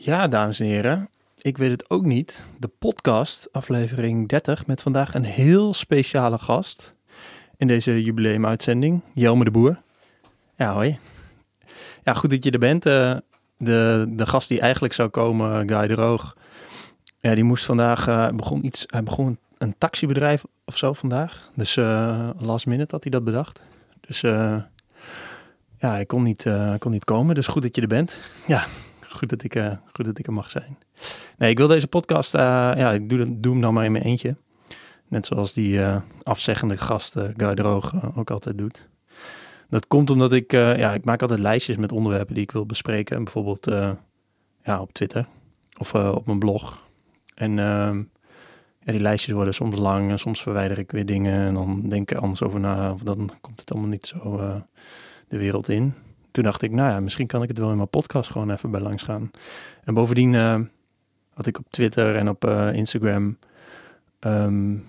Ja, dames en heren. Ik weet het ook niet. De podcast, aflevering 30, met vandaag een heel speciale gast. In deze jubileumuitzending, Jelme de Boer. Ja, hoi. Ja, goed dat je er bent. Uh, de, de gast die eigenlijk zou komen, Guy de Roog, ja, die moest vandaag, uh, begon iets, hij begon een, taxibedrijf of zo vandaag. Dus uh, last minute had hij dat bedacht. Dus ja, hij kon niet, kon niet komen. Dus goed dat je er bent. Ja, goed dat ik, uh, goed dat ik er mag zijn. Nee, ik wil deze podcast, uh, ja, ik doe, doe hem dan maar in mijn eentje. Net zoals die uh, afzeggende gast Guy Droog ook altijd doet. Dat komt omdat ik, ja, ik maak altijd lijstjes met onderwerpen die ik wil bespreken. Bijvoorbeeld ja, op Twitter of op mijn blog. En ehm, ja, die lijstjes worden soms lang en soms verwijder ik weer dingen. En dan denk ik anders over na. Of dan komt het allemaal niet zo de wereld in toen dacht ik, nou ja, misschien kan ik het wel in mijn podcast gewoon even bij langs gaan. En bovendien had ik op Twitter en op uh, Instagram um,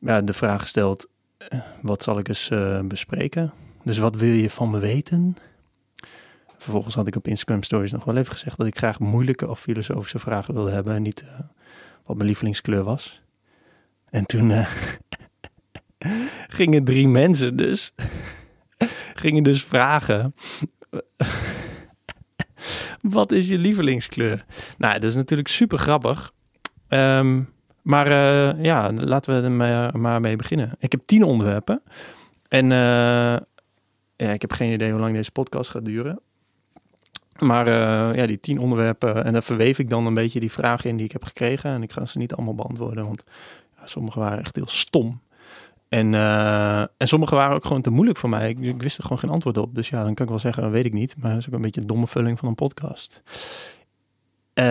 ja, de vraag gesteld, uh, wat zal ik eens bespreken? Dus wat wil je van me weten? Vervolgens had ik op Instagram Stories nog wel even gezegd dat ik graag moeilijke of filosofische vragen wilde hebben en niet wat mijn lievelingskleur was. En toen gingen drie mensen dus gingen dus vragen Wat is je lievelingskleur? Nou, dat is natuurlijk super grappig. Ehm, maar uh, ja, laten we er maar, mee beginnen. Ik heb tien onderwerpen. En uh, ja, ik heb geen idee hoe lang deze podcast gaat duren. Maar uh, ja, die tien onderwerpen. En dan verweef ik dan een beetje die vragen in die ik heb gekregen. En ik ga ze niet allemaal beantwoorden, want ja, sommige waren echt heel stom. En, uh, en sommige waren ook gewoon te moeilijk voor mij. Ik, wist er gewoon geen antwoord op. Dus ja, dan kan ik wel zeggen, weet ik niet. Maar dat is ook een beetje een domme vulling van een podcast. Uh,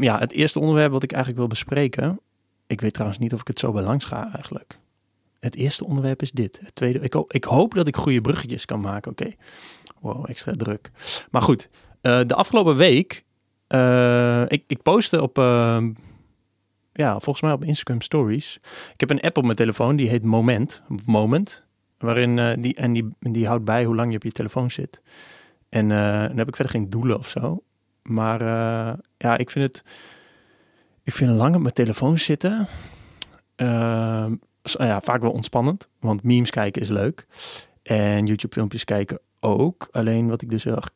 ja, het eerste onderwerp wat ik eigenlijk wil bespreken. Ik weet trouwens niet of ik het zo bij langs ga eigenlijk. Het eerste onderwerp is dit. Het tweede, ik, ik hoop dat ik goede bruggetjes kan maken. Oké. Wow, extra druk. Maar goed, uh, de afgelopen week. Uh, ik, ik postte op ja, volgens mij op Instagram Stories. Ik heb een app op mijn telefoon die heet Moment. Moment. Waarin uh, die, en die, die houdt bij hoe lang je op je telefoon zit. En uh, dan heb ik verder geen doelen of zo. Maar uh, ja, ik vind het. Ik vind lang op mijn telefoon zitten. ja, vaak wel ontspannend. Want memes kijken is leuk. En YouTube filmpjes kijken ook. Alleen wat ik dus heel erg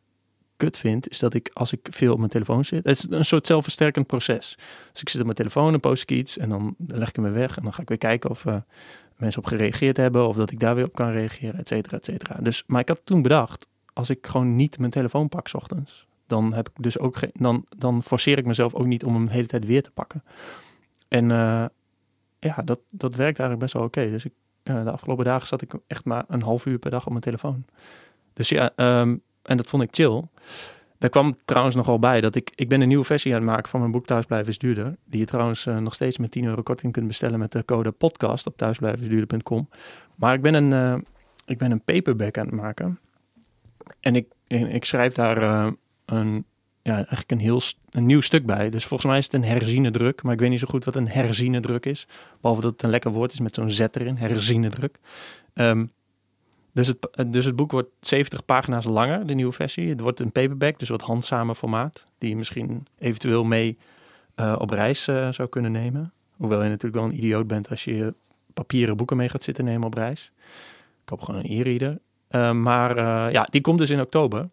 kut vind, is dat ik als ik veel op mijn telefoon zit, het is een soort zelfversterkend proces. Dus ik zit op mijn telefoon en post ik iets en dan leg ik hem weg en dan ga ik weer kijken of uh, mensen op gereageerd hebben of dat ik daar weer op kan reageren, et cetera, et cetera. Dus, maar ik had toen bedacht, als ik gewoon niet mijn telefoon pak s ochtends, dan heb ik dus ook geen, dan, dan forceer ik mezelf ook niet om hem de hele tijd weer te pakken. En uh, ja, dat, dat werkt eigenlijk best wel oké. Dus ik, uh, de afgelopen dagen zat ik echt maar een half uur per dag op mijn telefoon. Dus ja, um, en dat vond ik chill. Daar kwam trouwens nogal bij dat ik, ik ben een nieuwe versie aan het maken van mijn boek Thuisblijven is duurder. Die je trouwens uh, nog steeds met 10 euro korting kunt bestellen met de code podcast op thuisblijvensduurder.com. Maar ik ben een, uh, ik ben een paperback aan het maken. En ik, ik schrijf daar uh, een, ja, eigenlijk een heel een nieuw stuk bij. Dus volgens mij is het een herziene druk. Maar ik weet niet zo goed wat een herziene druk is. Behalve dat het een lekker woord is met zo'n z erin. Herziene druk. Um, dus het, dus het boek wordt 70 pagina's langer, de nieuwe versie. Het wordt een paperback, dus wat handzamer formaat. Die je misschien eventueel mee uh, op reis uh, zou kunnen nemen. Hoewel je natuurlijk wel een idioot bent als je papieren boeken mee gaat zitten nemen op reis. Ik hoop gewoon een e-reader. Uh, maar ja, die komt dus in oktober.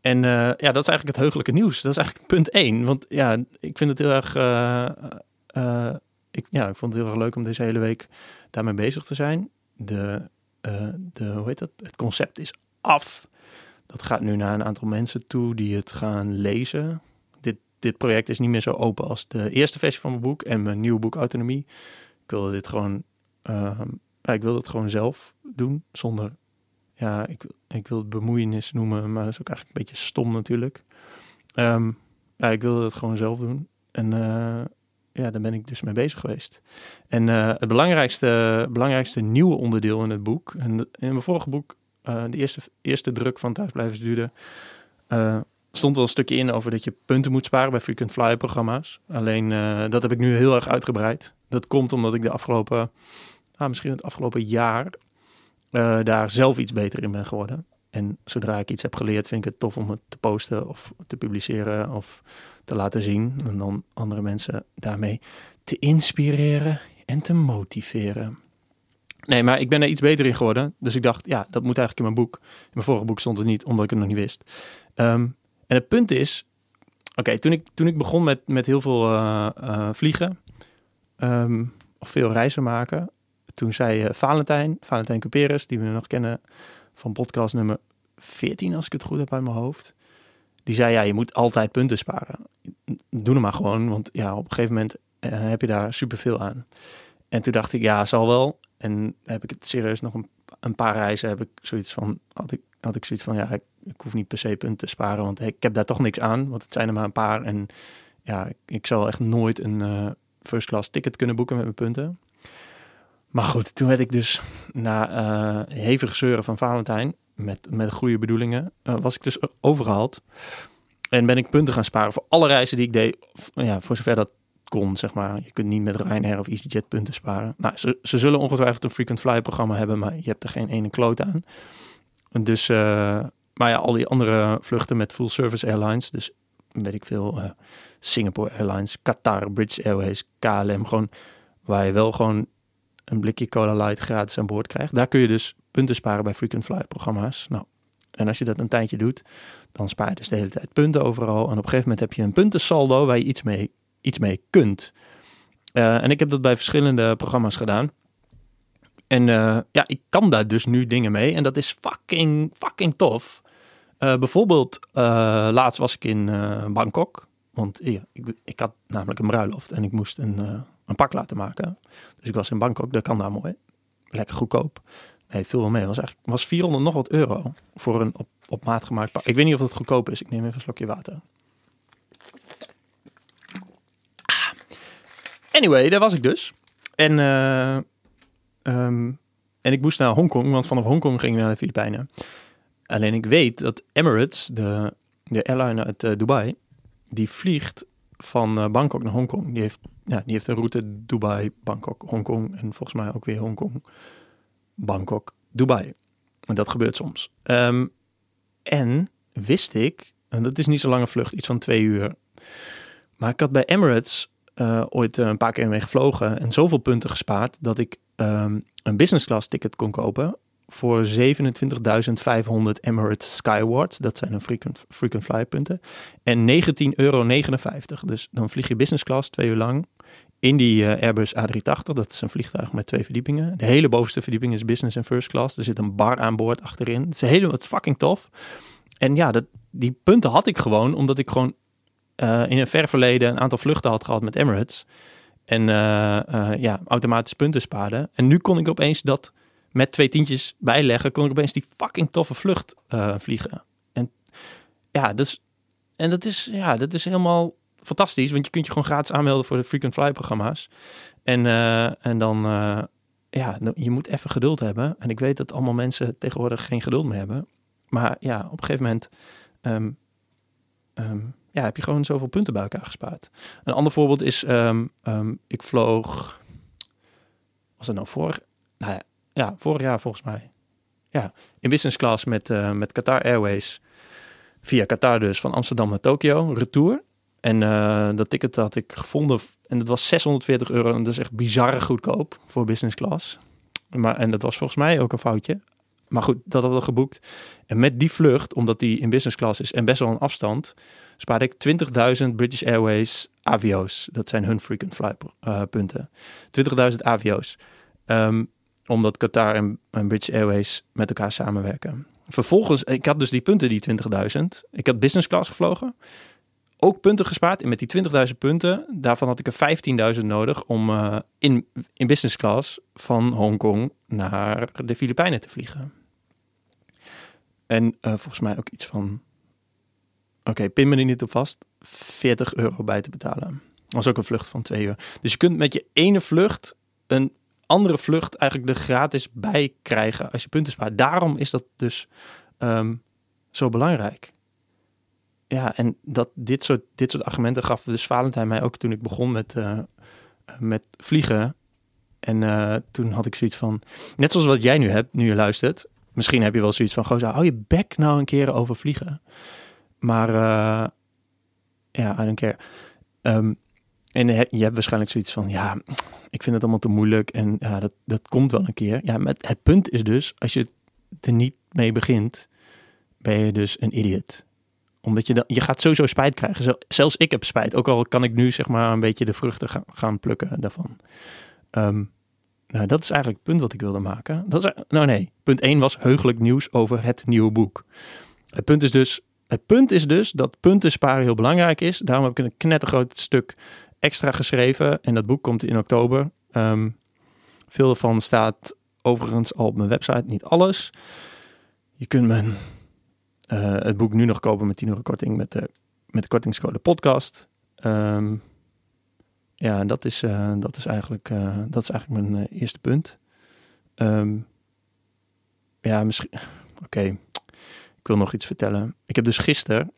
En ja, dat is eigenlijk het heugelijke nieuws. Dat is eigenlijk punt 1. Want ja, ik vind het heel erg... ik, ja, ik vond het heel erg leuk om deze hele week daarmee bezig te zijn. De uh, de, hoe heet dat? Het concept is af. Dat gaat nu naar een aantal mensen toe die het gaan lezen. Dit, dit project is niet meer zo open als de eerste versie van mijn boek en mijn nieuwe boek Autonomie. Ik wilde dit gewoon, ja, ik wilde het gewoon zelf doen zonder, ja, ik, ik wil het bemoeienis noemen, maar dat is ook eigenlijk een beetje stom natuurlijk. Um, ja, ik wilde het gewoon zelf doen. En uh, ja, daar ben ik dus mee bezig geweest. En uh, het belangrijkste, belangrijkste nieuwe onderdeel in het boek, en in mijn vorige boek, uh, de eerste, eerste druk van Thuisblijven Duurder, uh, stond wel een stukje in over dat je punten moet sparen bij frequent flyer programma's. Alleen dat heb ik nu heel erg uitgebreid. Dat komt omdat ik de afgelopen, ah, misschien het afgelopen jaar, daar zelf iets beter in ben geworden. En zodra ik iets heb geleerd, vind ik het tof om het te posten of te publiceren of te laten zien. En dan andere mensen daarmee te inspireren en te motiveren. Nee, maar ik ben er iets beter in geworden. Dus ik dacht, ja, dat moet eigenlijk in mijn boek. In mijn vorige boek stond het niet, omdat ik het nog niet wist. Ehm, en het punt is, oké, toen, ik, toen ik begon met, met heel veel uh, uh, vliegen, ehm, of veel reizen maken, toen zei uh, Valentijn, Valentijn Cuperes, die we nog kennen van podcast nummer 14, als ik het goed heb uit mijn hoofd. Die zei, ja, je moet altijd punten sparen. Doe hem maar gewoon, want ja, op een gegeven moment heb je daar superveel aan. En toen dacht ik, ja, zal wel. En heb ik het serieus nog een, een, paar reizen heb ik zoiets van, had ik, had ik zoiets van, ja, ik, hoef niet per se punten te sparen, want ik heb daar toch niks aan, want het zijn er maar een paar. En ja, ik, zal echt nooit een uh, first class ticket kunnen boeken met mijn punten. Maar goed, toen werd ik dus na uh, hevige zeuren van Valentijn, met, met goede bedoelingen, uh, was ik dus overgehaald. En ben ik punten gaan sparen voor alle reizen die ik deed, ja, voor zover dat kon, zeg maar. Je kunt niet met Ryanair of EasyJet punten sparen. Nou, ze, ze zullen ongetwijfeld een frequent flyer programma hebben, maar je hebt er geen ene kloot aan. Dus, uh, maar ja, al die andere vluchten met full service airlines, dus weet ik veel, Singapore Airlines, Qatar, British Airways, KLM, gewoon waar je wel gewoon een blikje Cola Light gratis aan boord krijgt. Daar kun je dus punten sparen bij frequent flyer programma's. Nou, en als je dat een tijdje doet, dan spaar je dus de hele tijd punten overal. En op een gegeven moment heb je een puntensaldo waar je iets mee iets mee kunt. Uh, en ik heb dat bij verschillende programma's gedaan. En uh, ja, ik kan daar dus nu dingen mee. En dat is fucking, fucking tof. Uh, bijvoorbeeld, laatst was ik in Bangkok. Want ja, ik, ik, had namelijk een bruiloft en ik moest een, een pak laten maken. Dus ik was in Bangkok, dat kan daar mooi. Lekker goedkoop. Nee, veel wel mee. was eigenlijk was 400 nog wat euro voor een op, op maat gemaakt pak. Ik weet niet of het goedkoop is. Ik neem even een slokje water. Anyway, daar was ik dus. En, uh, um, en ik moest naar Hongkong, want vanaf Hongkong ging ik naar de Filipijnen. Alleen ik weet dat Emirates, de, de airline uit uh, Dubai, die vliegt van uh, Bangkok naar Hongkong. Die heeft, ja, die heeft een route Dubai, Bangkok, Hongkong en volgens mij ook weer Hongkong, Bangkok, Dubai. En dat gebeurt soms. Um, en wist ik, en dat is niet zo lange vlucht, iets van twee uur. Maar ik had bij Emirates uh, ooit een paar keer mee gevlogen en zoveel punten gespaard dat ik um, een business class ticket kon kopen voor 27.500 Emirates Skywards. Dat zijn een frequent, frequent flyer punten. En 19,59 euro. Dus dan vlieg je business class twee uur lang in die uh, Airbus A380. Dat is een vliegtuig met twee verdiepingen. De hele bovenste verdieping is business en first class. Er zit een bar aan boord achterin. Het is helemaal fucking tof. En ja, dat, die punten had ik gewoon omdat ik gewoon uh, in een ver verleden een aantal vluchten had gehad met Emirates. En uh, ja, automatisch punten spaarde. En nu kon ik opeens dat met twee tientjes bijleggen, kon ik opeens die fucking toffe vlucht vliegen. En ja, dus, en dat is, ja, dat is helemaal fantastisch, want je kunt je gewoon gratis aanmelden voor de frequent fly programma's. En, en dan, ja, je moet even geduld hebben. En ik weet dat allemaal mensen tegenwoordig geen geduld meer hebben. Maar ja, op een gegeven moment um, um, ja, heb je gewoon zoveel punten bij elkaar gespaard. Een ander voorbeeld is, um, ik vloog, was het nou vorig, nou ja, ja, vorig jaar volgens mij. Ja, in business class met, uh, met Qatar Airways. Via Qatar dus, van Amsterdam naar Tokio, retour. En uh, dat ticket had ik gevonden en dat was 640 euro. En dat is echt bizarre goedkoop voor business class. Maar, en dat was volgens mij ook een foutje. Maar goed, dat hadden we geboekt. En met die vlucht, omdat die in business class is en best wel een afstand, spaarde ik 20.000 British Airways avio's. Dat zijn hun frequent fly uh, punten. 20.000 avio's. Um, omdat Qatar en, en, British Airways met elkaar samenwerken. Vervolgens, ik had dus die punten, die 20.000. Ik had business class gevlogen. Ook punten gespaard. En met die 20.000 punten, daarvan had ik er 15.000 nodig om uh, in, in business class van Hongkong naar de Filipijnen te vliegen. En uh, volgens mij ook iets van Oké, okay, pin me er niet op vast. 40 euro bij te betalen. Dat was ook een vlucht van twee uur. Dus je kunt met je ene vlucht een andere vlucht eigenlijk er gratis bij krijgen als je punten spaart. Daarom is dat dus um, zo belangrijk. Ja, en dat, dit, soort, dit soort argumenten gaf dus Valentijn mij ook toen ik begon met, uh, met vliegen. En uh, toen had ik zoiets van, net zoals wat jij nu hebt, nu je luistert, Misschien heb je wel zoiets van, gozer, hou je bek nou een keer over vliegen. Maar uh, ja, I don't care. Um, en je hebt waarschijnlijk zoiets van, ja, ik vind het allemaal te moeilijk en ja, dat, dat komt wel een keer. Ja, maar het punt is dus, als je er niet mee begint, ben je dus een idiot. Omdat je dan, je gaat sowieso spijt krijgen. Zelfs ik heb spijt, ook al kan ik nu zeg maar een beetje de vruchten gaan, plukken daarvan. Um, nou, dat is eigenlijk het punt wat ik wilde maken. Dat is, nou nee, punt 1 was heugelijk nieuws over het nieuwe boek. Het punt is dus, het punt is dus dat punten sparen heel belangrijk is. Daarom heb ik een knettergroot stuk extra geschreven. En dat boek komt in oktober. Um, veel ervan staat overigens al op mijn website, niet alles. Je kunt mijn, uh, het boek nu nog kopen met 10 euro korting met de, met de kortingscode podcast. Um, ja, dat is, uh, dat is, eigenlijk, uh, dat is eigenlijk mijn eerste punt. Um, ja, misschien. Oké, ik wil nog iets vertellen. Ik heb dus gisteren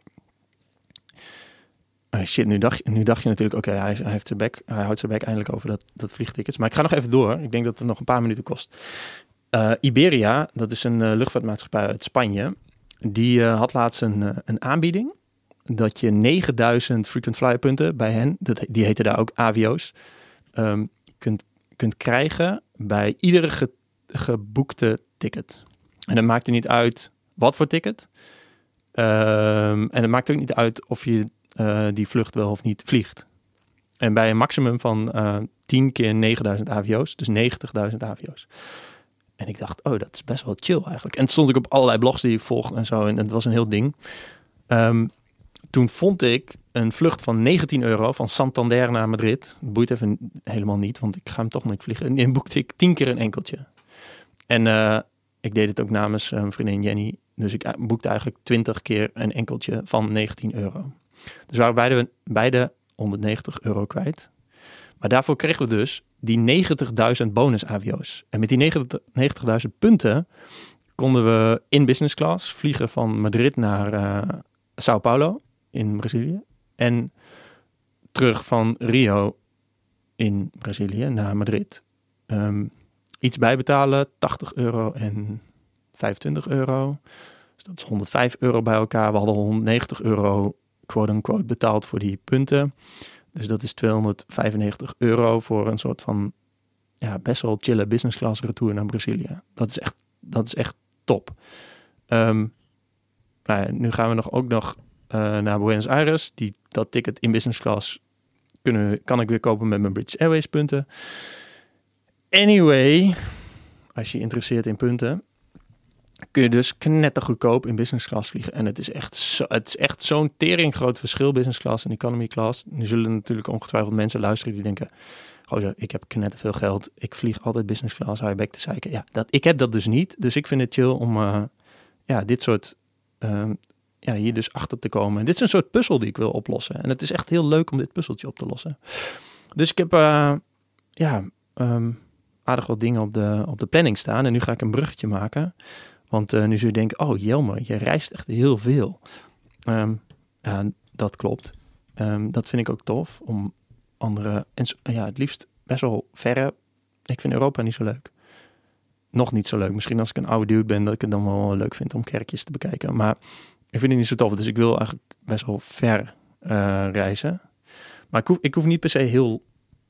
Oh shit, nu dacht, nu dacht je natuurlijk, oké, hij, heeft zijn bek, hij houdt zijn bek eindelijk over dat, dat vliegtickets. Maar ik ga nog even door. Ik denk dat het nog een paar minuten kost. Uh, Iberia, dat is een uh, luchtvaartmaatschappij uit Spanje. Die uh, had laatst een, een aanbieding. Dat je 9000 frequent flyer punten bij hen, dat, die heten daar ook AVO's, um, kunt, kunt krijgen bij iedere ge, geboekte ticket. En dat maakt er niet uit wat voor ticket. Um, en het maakt ook niet uit of je uh, die vlucht wel of niet vliegt. En bij een maximum van uh, eh, 10 keer 9000 AVO's, dus 90.000 AVO's. En ik dacht, oh, dat is best wel chill eigenlijk. En stond ik op allerlei blogs die ik volgde en zo. En het was een heel ding. Um, toen vond ik een vlucht van 19 euro van Santander naar Madrid. Boeit even helemaal niet, want ik ga hem toch niet vliegen. En boekte ik 10 keer een enkeltje. En uh, ik deed het ook namens mijn vriendin Jenny. Dus ik boekte eigenlijk 20 keer een enkeltje van 19 euro. Dus waren beide, beide 190 euro kwijt. Maar daarvoor kregen we dus die 90.000 bonus AVO's. En met die 90.000 punten konden we in business class vliegen van Madrid naar uh, Sao Paulo in Brazilië. En terug van Rio in Brazilië naar Madrid. Um, iets bijbetalen, 80 euro en 25 euro. Dus dat is 105 euro bij elkaar. We hadden 190 euro quote-unquote betaald voor die punten. Dus dat is 295 euro voor een soort van ja, best wel chille business class retour naar Brazilië. Dat is echt, dat is echt top. Um, nou nu gaan we nog ook nog uh, naar Buenos Aires. Die, dat ticket in business class kunnen, kan ik weer kopen met mijn British Airways punten. Anyway, als je interesseert in punten, kun je dus knettergoedkoop in business class vliegen. En het is echt, het is echt zo'n tering groot verschil business class en economy class. Nu zullen natuurlijk ongetwijfeld mensen luisteren die denken... Goh, ik heb knetter veel geld. Ik vlieg altijd business class, je bek te zeiken. Ja, dat, ik heb dat dus niet. Dus ik vind het chill om uh, ja, dit soort... Uh, ja, hier dus achter te komen. Dit is een soort puzzel die ik wil oplossen. En het is echt heel leuk om dit puzzeltje op te lossen. Dus ik heb uh, ja, um, aardig wat dingen op de, op de planning staan. En nu ga ik een bruggetje maken want uh, nu zul je denken, oh Jelmer, je reist echt heel veel. Um, dat klopt. Um, dat vind ik ook tof om andere, en ja, het liefst best wel verre. Ik vind Europa niet zo leuk. Nog niet zo leuk. Misschien als ik een oude dude ben, dat ik het dan wel leuk vind om kerkjes te bekijken. Maar ik vind het niet zo tof. Dus ik wil eigenlijk best wel ver uh, reizen. Maar ik hoef, ik hoef niet per se heel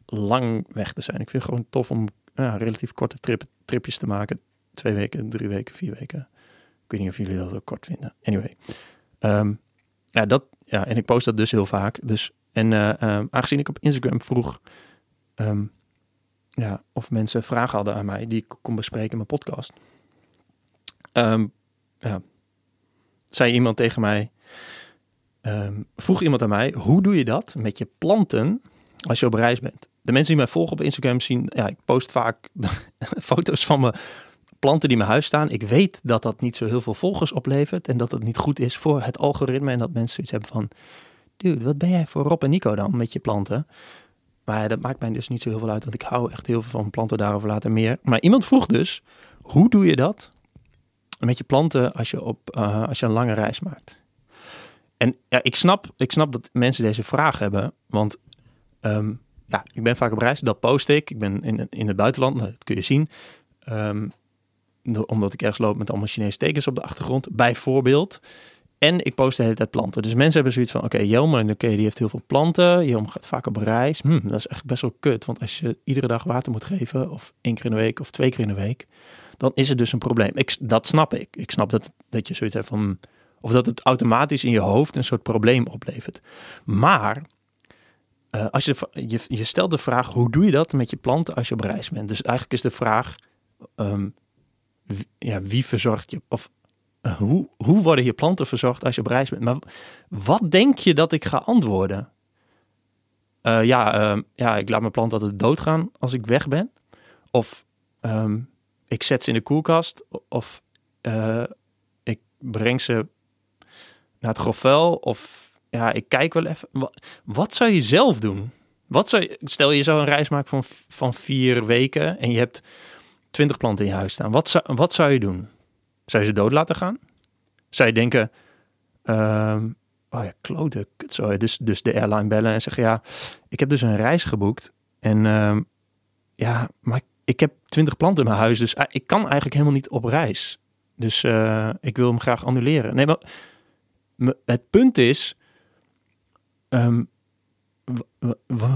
lang weg te zijn. Ik vind het gewoon tof om relatief korte trip, tripjes te maken twee weken, drie weken, vier weken. Ik weet niet of jullie dat ook kort vinden. Anyway. Um, ja, dat, ja, en ik post dat dus heel vaak. Dus, en uh, um, aangezien ik op Instagram vroeg um, ja, of mensen vragen hadden aan mij die ik kon bespreken in mijn podcast. ja, zei iemand tegen mij, vroeg iemand aan mij, hoe doe je dat met je planten als je op reis bent? De mensen die mij volgen op Instagram zien, ja, ik post vaak foto's van me planten die mijn huis staan. Ik weet dat dat niet zo heel veel volgers oplevert. En dat het niet goed is voor het algoritme. En dat mensen iets hebben van... Dude, wat ben jij voor Rob en Nico dan met je planten? Maar dat maakt mij dus niet zo heel veel uit. Want ik hou echt heel veel van planten daarover later meer. Maar iemand vroeg dus... Hoe doe je dat met je planten als je, op, uh, als je een lange reis maakt? En ja, ik snap, ik snap dat mensen deze vraag hebben. Want um, ja, ik ben vaak op reis. Dat post ik. Ik ben in, in het buitenland. Dat kun je zien. Um, omdat ik ergens loop met allemaal Chinese tekens op de achtergrond, bijvoorbeeld. En ik post de hele tijd planten. Dus mensen hebben zoiets van, oké, okay, die heeft heel veel planten. Jelmer gaat vaak op reis. Hm, dat is echt best wel kut. Want als je iedere dag water moet geven, of één keer in de week, of twee keer in de week, dan is het dus een probleem. Ik, dat snap ik. Ik snap dat, dat je zoiets hebt van, of dat het automatisch in je hoofd een soort probleem oplevert. Maar uh, als je, je, stelt de vraag, hoe doe je dat met je planten als je op reis bent? Dus eigenlijk is de vraag, wie, ja, wie verzorgt je, of uh, hoe, hoe worden je planten verzorgd als je op reis bent? Maar wat denk je dat ik ga antwoorden? Uh, ja, uh, ja, ik laat mijn planten altijd doodgaan als ik weg ben. Of um, ik zet ze in de koelkast. Of ik breng ze naar het grofvuil. Of ja, ik kijk wel even. Wat, zou je zelf doen? Wat zou stel je zou een reis maken van, van vier weken en je hebt twintig planten in je huis staan. Wat zou, wat zou je doen? Zou je ze dood laten gaan? Zou je denken, um, oh ja, klote, zo. Dus, dus de airline bellen en zeggen, ja, ik heb dus een reis geboekt en um, ja, maar ik heb twintig planten in mijn huis, dus ik kan eigenlijk helemaal niet op reis. Dus uh, ik wil hem graag annuleren. Nee, maar het punt is, um,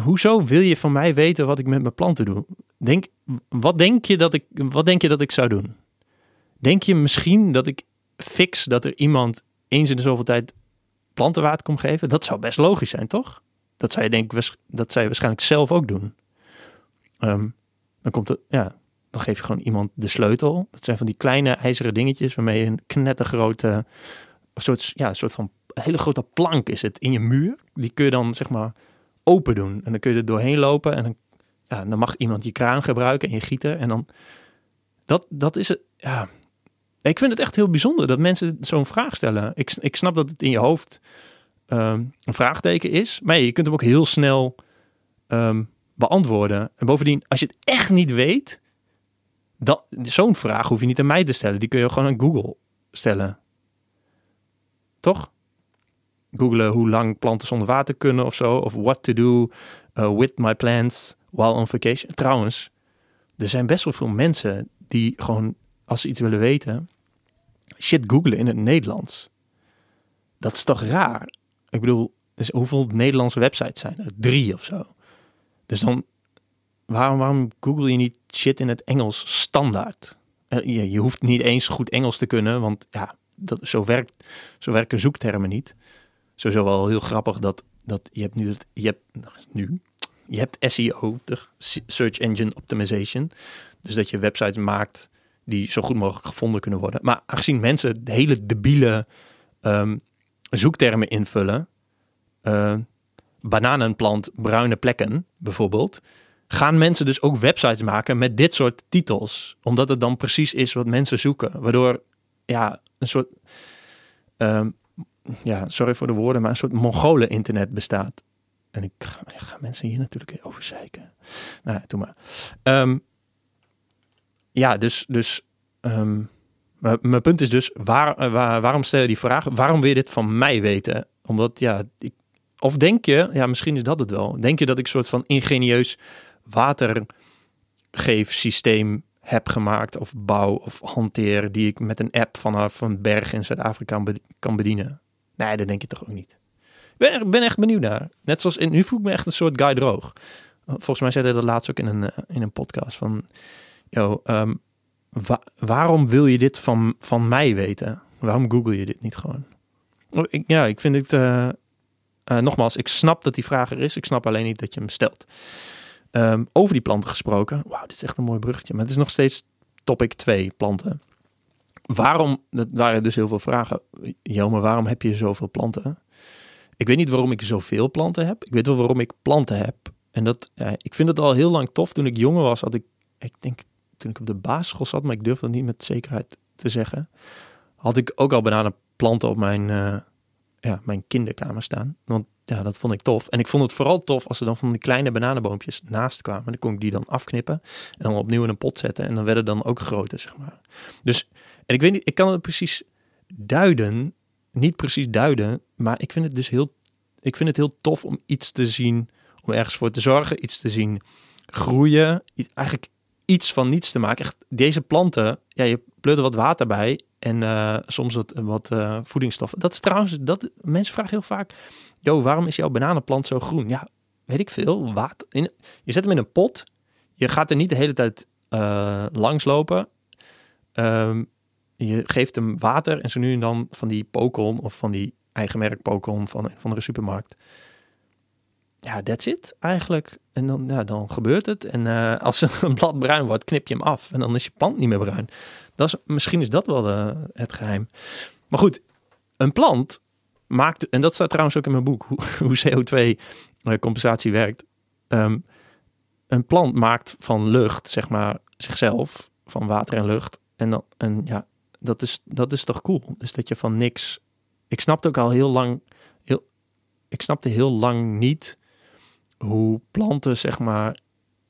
hoezo wil je van mij weten wat ik met mijn planten doe? Denk, wat, denk je dat ik, wat denk je dat ik zou doen? Denk je misschien dat ik fix dat er iemand eens in de zoveel tijd plantenwater komt geven? Dat zou best logisch zijn, toch? Dat zou je, denk dat zou je waarschijnlijk zelf ook doen. Um, dan komt ja, dan geef je gewoon iemand de sleutel. Dat zijn van die kleine ijzeren dingetjes waarmee je een knettergrote, soort, ja, een soort van hele grote plank is het in je muur. Die kun je dan zeg maar open doen. En dan kun je er doorheen lopen en dan, dan mag iemand je kraan gebruiken en je gieten. En dan, dat, dat is het, ja. Ik vind het echt heel bijzonder dat mensen zo'n vraag stellen. Ik, ik snap dat het in je hoofd um, een vraagteken is. Maar je kunt hem ook heel snel um, beantwoorden. En bovendien, als je het echt niet weet, zo'n vraag hoef je niet aan mij te stellen. Die kun je gewoon aan Google stellen. Toch? Googelen hoe lang planten zonder water kunnen of zo. Of what to do uh, with my plants while on vacation. Trouwens, er zijn best wel veel mensen die gewoon, als ze iets willen weten, shit googelen in het Nederlands. Dat is toch raar? Ik bedoel, dus hoeveel Nederlandse websites zijn er? Drie of zo. Dus dan, waarom, waarom google je niet shit in het Engels standaard? Je, je hoeft niet eens goed Engels te kunnen, want ja, dat, zo, werkt, zo werken zoektermen niet. Sowieso wel heel grappig dat, dat je hebt nu, je hebt nu, je hebt SEO, de Search Engine Optimization. Dus dat je websites maakt die zo goed mogelijk gevonden kunnen worden. Maar aangezien mensen hele debiele um, zoektermen invullen, uh, bananenplant, bruine plekken bijvoorbeeld, gaan mensen dus ook websites maken met dit soort titels. Omdat het dan precies is wat mensen zoeken. Waardoor ja, een soort, um, ja, sorry voor de woorden, maar een soort Mongolen-internet bestaat. En ik ga, mensen hier natuurlijk over zeiken. Nou, doe maar. Um, ja, dus, dus um, mijn punt is dus, waar, waar, waarom stel je die vraag? Waarom wil je dit van mij weten? Omdat, ja, ik, of denk je, ja, misschien is dat het wel. Denk je dat ik een soort van ingenieus watergeefsysteem heb gemaakt of bouw of hanteer die ik met een app vanaf een berg in Zuid-Afrika kan bedienen? Nee, dat denk je toch ook niet. Ben, ben echt benieuwd naar. Net zoals in, nu voel ik me echt een soort guy droog. Volgens mij zei hij dat laatst ook in een, eh, in een podcast van, yo, um, waarom wil je dit van, van mij weten? Waarom google je dit niet gewoon? Oh, ja, ik vind het, uh, uh, nogmaals, ik snap dat die vraag er is. Ik snap alleen niet dat je hem stelt. Um, over die planten gesproken. Wauw, dit is echt een mooi bruggetje. Maar het is nog steeds topic 2, planten. Waarom, dat waren dus heel veel vragen. Jelmer, waarom heb je zoveel planten? Ik weet niet waarom ik zoveel planten heb. Ik weet wel waarom ik planten heb. En dat, ik vind het al heel lang tof. Toen ik jonger was, had ik, ik denk toen ik op de basisschool zat, maar ik durf dat niet met zekerheid te zeggen, had ik ook al bananenplanten op mijn, uh, ja, mijn kinderkamer staan. Want ja, dat vond ik tof. En ik vond het vooral tof als er dan van die kleine bananenboompjes naast kwamen. Dan kon ik die dan afknippen en dan opnieuw in een pot zetten. En dan werden dan ook groter, zeg maar. Dus, en ik weet niet, ik kan het precies duiden, niet precies duiden, maar ik vind het dus heel, ik vind het heel tof om iets te zien, om ergens voor te zorgen, iets te zien groeien. Eigenlijk iets van niets te maken. Echt, deze planten, ja, je pleur er wat water bij en eh, soms wat, wat uh, voedingsstoffen. Dat is trouwens, dat, mensen vragen heel vaak, joh, waarom is jouw bananenplant zo groen? Ja, weet ik veel, water. In, je zet hem in een pot, je gaat er niet de hele tijd uh, langs lopen. Um, je geeft hem water en zo nu en dan van die Pokon of van die eigen merk Pokon van een supermarkt. Ja, that's it eigenlijk. En dan, ja, dan gebeurt het. En uh, als een blad bruin wordt, knip je hem af. En dan is je plant niet meer bruin. Dat is, misschien is dat wel de, het geheim. Maar goed, een plant maakt, en dat staat trouwens ook in mijn boek, hoe, hoe CO2-compensatie werkt. Um, een plant maakt van lucht, zeg maar, zichzelf, van water en lucht. En, dan, en ja, dat is, dat is toch cool. Dus dat je van niks. Ik snapte ook al heel lang. Heel, ik snapte heel lang niet hoe planten, zeg maar.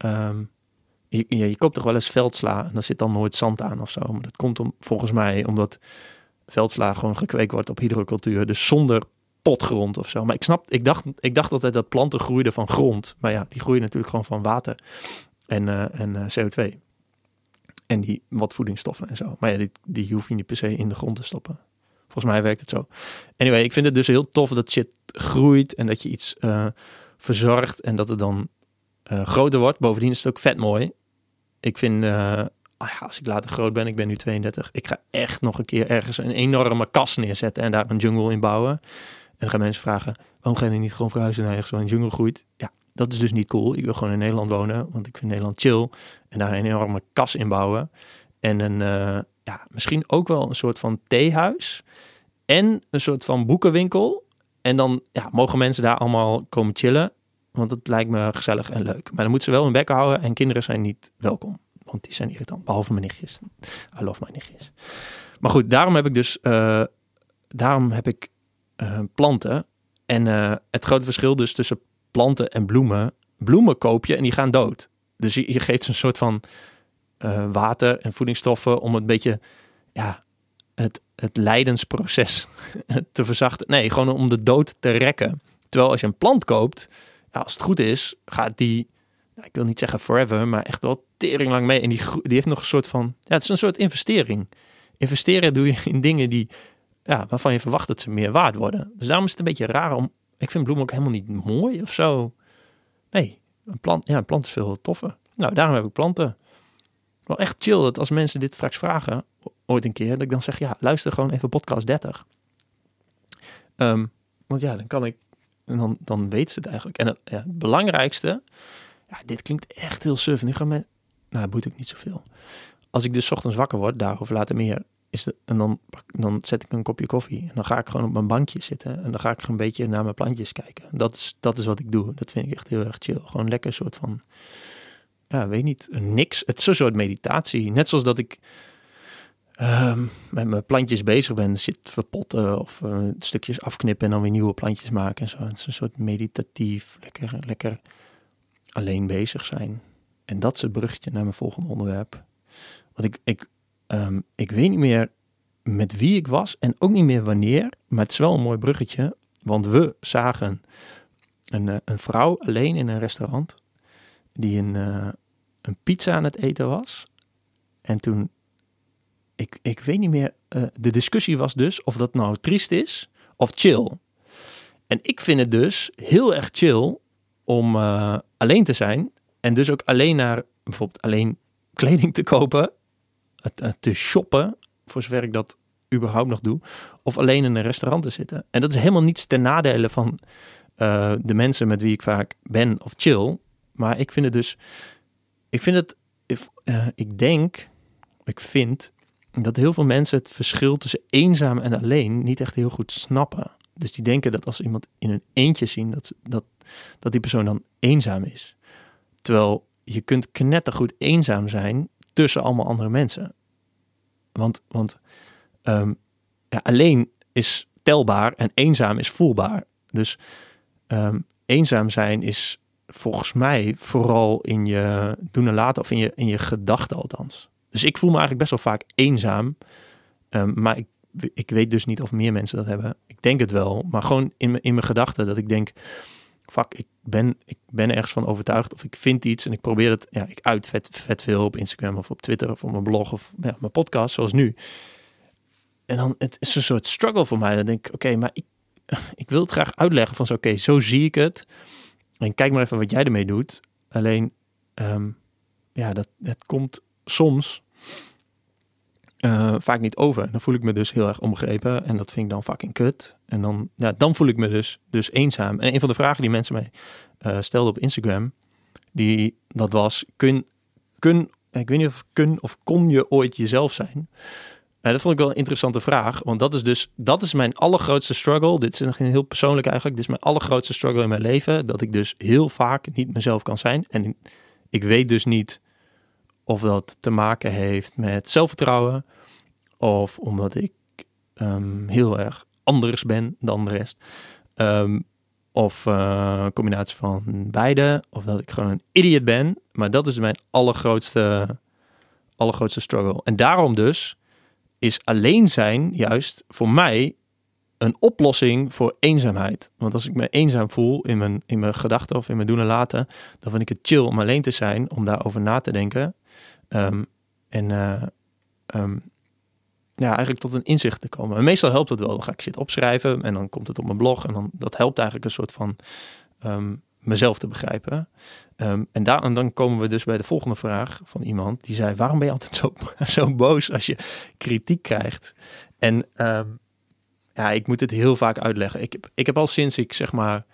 Um, je, je, koopt toch wel eens veldsla en daar zit dan nooit zand aan of zo. Maar dat komt om, volgens mij omdat veldsla gewoon gekweekt wordt op hydrocultuur. Dus zonder potgrond of zo. Maar ik snap, ik dacht, ik dacht altijd dat planten groeiden van grond. Maar ja, die groeien natuurlijk gewoon van water en, uh, en uh, CO2. En die wat voedingsstoffen en zo. Maar ja, die, die hoef je niet per se in de grond te stoppen. Volgens mij werkt het zo. Anyway, ik vind het dus heel tof dat shit groeit en dat je iets uh, verzorgt en dat het dan uh, groter wordt. Bovendien is het ook vet mooi. Ik vind, oh ja, als ik later groot ben, ik ben nu 32, ik ga echt nog een keer ergens een enorme kas neerzetten en daar een jungle in bouwen. En dan gaan mensen vragen, waarom ga je niet gewoon verhuizen naar ergens zo'n jungle groeit? Ja, dat is dus niet cool. Ik wil gewoon in Nederland wonen, want ik vind Nederland chill. En daar een enorme kas in bouwen. En een, uh, ja, misschien ook wel een soort van theehuis. En een soort van boekenwinkel. En dan ja, mogen mensen daar allemaal komen chillen. Want het lijkt me gezellig en leuk. Maar dan moeten ze wel hun bek houden. En kinderen zijn niet welkom. Want die zijn irritant. Behalve mijn nichtjes. I love mijn nichtjes. Maar goed, daarom heb ik dus... Uh, daarom heb ik uh, planten. En het grote verschil dus tussen planten en bloemen. Bloemen koop je en die gaan dood. Dus je, geeft ze een soort van uh, water en voedingsstoffen om een beetje ja, het, het lijdensproces te verzachten. Nee, gewoon om de dood te rekken. Terwijl als je een plant koopt, ja, als het goed is, gaat die, ik wil niet zeggen forever, maar echt wel tering lang mee. En die, die heeft nog een soort van, ja, het is een soort investering. Investeren doe je in dingen die, ja, waarvan je verwacht dat ze meer waard worden. Dus daarom is het een beetje raar om ik vind bloemen ook helemaal niet mooi of zo. Nee, een plant, ja, een plant is veel toffer. Nou, daarom heb ik planten. Wel echt chill dat als mensen dit straks vragen, ooit een keer, dat ik dan zeg, ja, luister gewoon even podcast 30. Um, want ja, dan kan ik, dan, dan weet ze het eigenlijk. En het, ja, het belangrijkste, ja, dit klinkt echt heel suf. Nu gaan mensen, nou, het boeit ook niet zoveel. Als ik dus ochtends wakker word, daarover later meer, is en dan, dan zet ik een kopje koffie en dan ga ik gewoon op mijn bankje zitten en dan ga ik een beetje naar mijn plantjes kijken. Dat is, dat is wat ik doe. Dat vind ik echt heel erg chill. Gewoon lekker een soort van, ja, weet niet, niks. Het is een soort meditatie. Net zoals dat ik um, met mijn plantjes bezig ben, zit verpotten of uh, stukjes afknippen en dan weer nieuwe plantjes maken en zo. Het is een soort meditatief, lekker, lekker alleen bezig zijn. En dat is het bruggetje naar mijn volgende onderwerp. Want ik, ik Um, ik weet niet meer met wie ik was en ook niet meer wanneer, maar het is wel een mooi bruggetje, want we zagen een, uh, een vrouw alleen in een restaurant die een, uh, een pizza aan het eten was. En toen, ik, ik weet niet meer, uh, de discussie was dus of dat nou triest is of chill. En ik vind het dus heel erg chill om alleen te zijn en dus ook alleen naar bijvoorbeeld alleen kleding te kopen te shoppen, voor zover ik dat überhaupt nog doe, of alleen in een restaurant te zitten. En dat is helemaal niets ten nadele van uh, de mensen met wie ik vaak ben of chill. Maar ik vind het dus, ik vind het, uh, ik denk, ik vind dat heel veel mensen het verschil tussen eenzaam en alleen niet echt heel goed snappen. Dus die denken dat als iemand in een eentje zien, dat, dat, dat die persoon dan eenzaam is. Terwijl je kunt knettergoed eenzaam zijn tussen allemaal andere mensen. Want, want ja, alleen is telbaar en eenzaam is voelbaar. Dus um, eenzaam zijn is volgens mij vooral in je doen en laten of in je, in je gedachten althans. Dus ik voel me eigenlijk best wel vaak eenzaam. Um, maar ik, ik weet dus niet of meer mensen dat hebben. Ik denk het wel, maar gewoon in, in mijn gedachten dat ik denk, fuck, ik, ben, ik ben ergens van overtuigd of ik vind iets en ik probeer het. Ja, ik uit vet, veel op Instagram of op Twitter of op mijn blog of ja, mijn podcast, zoals nu. En dan het is een soort struggle voor mij. Dan denk ik, oké, maar ik, ik wil het graag uitleggen van zo, oké, zo zie ik het. En kijk maar even wat jij ermee doet. Alleen, ehm, ja, dat, het komt soms uh, vaak niet over. Dan voel ik me dus heel erg omgrepen en dat vind ik dan fucking kut. En dan, ja, dan voel ik me dus, dus eenzaam. En een van de vragen die mensen mij uh, stelden op Instagram, die, dat was, kun, kun, ik weet niet of kun of kon je ooit jezelf zijn? Uh, dat vond ik wel een interessante vraag, want dat is dus, dat is mijn allergrootste struggle. Dit is heel persoonlijk eigenlijk. Dit is mijn allergrootste struggle in mijn leven, dat ik dus heel vaak niet mezelf kan zijn. En ik weet dus niet of dat te maken heeft met zelfvertrouwen. Of omdat ik um, heel erg anders ben dan de rest. Um, of uh, een combinatie van beide. Of dat ik gewoon een idiot ben. Maar dat is mijn allergrootste, allergrootste struggle. En daarom dus is alleen zijn juist voor mij een oplossing voor eenzaamheid. Want als ik me eenzaam voel in mijn, in mijn gedachten of in mijn doen en laten, dan vind ik het chill om alleen te zijn, om daarover na te denken. Um, en uh, um, ja, eigenlijk tot een inzicht te komen. En meestal helpt het wel. Dan ga ik shit opschrijven en dan komt het op mijn blog. En dan dat helpt eigenlijk een soort van um, mezelf te begrijpen. En, dan komen we dus bij de volgende vraag van iemand die zei: Waarom ben je altijd zo, zo boos als je kritiek krijgt? En ja, ik moet het heel vaak uitleggen. Ik heb, ik heb al sinds ik zeg maar,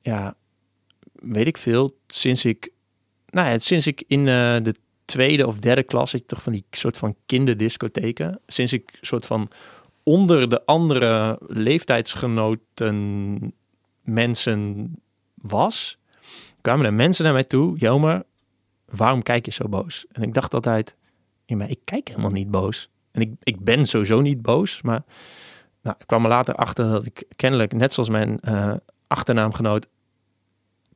ja, weet ik veel, sinds ik nou ja, sinds ik in uh, de tweede of derde klas, ik toch van die soort van kinderdiscotheken, sinds ik soort van onder de andere leeftijdsgenoten mensen was, kwamen er mensen naar mij toe, Jelmer, waarom kijk je zo boos? En ik dacht altijd, ja, maar ik kijk helemaal niet boos. En ik, ik ben sowieso niet boos, maar nou, ik kwam er later achter dat ik kennelijk, net zoals mijn uh, achternaamgenoot,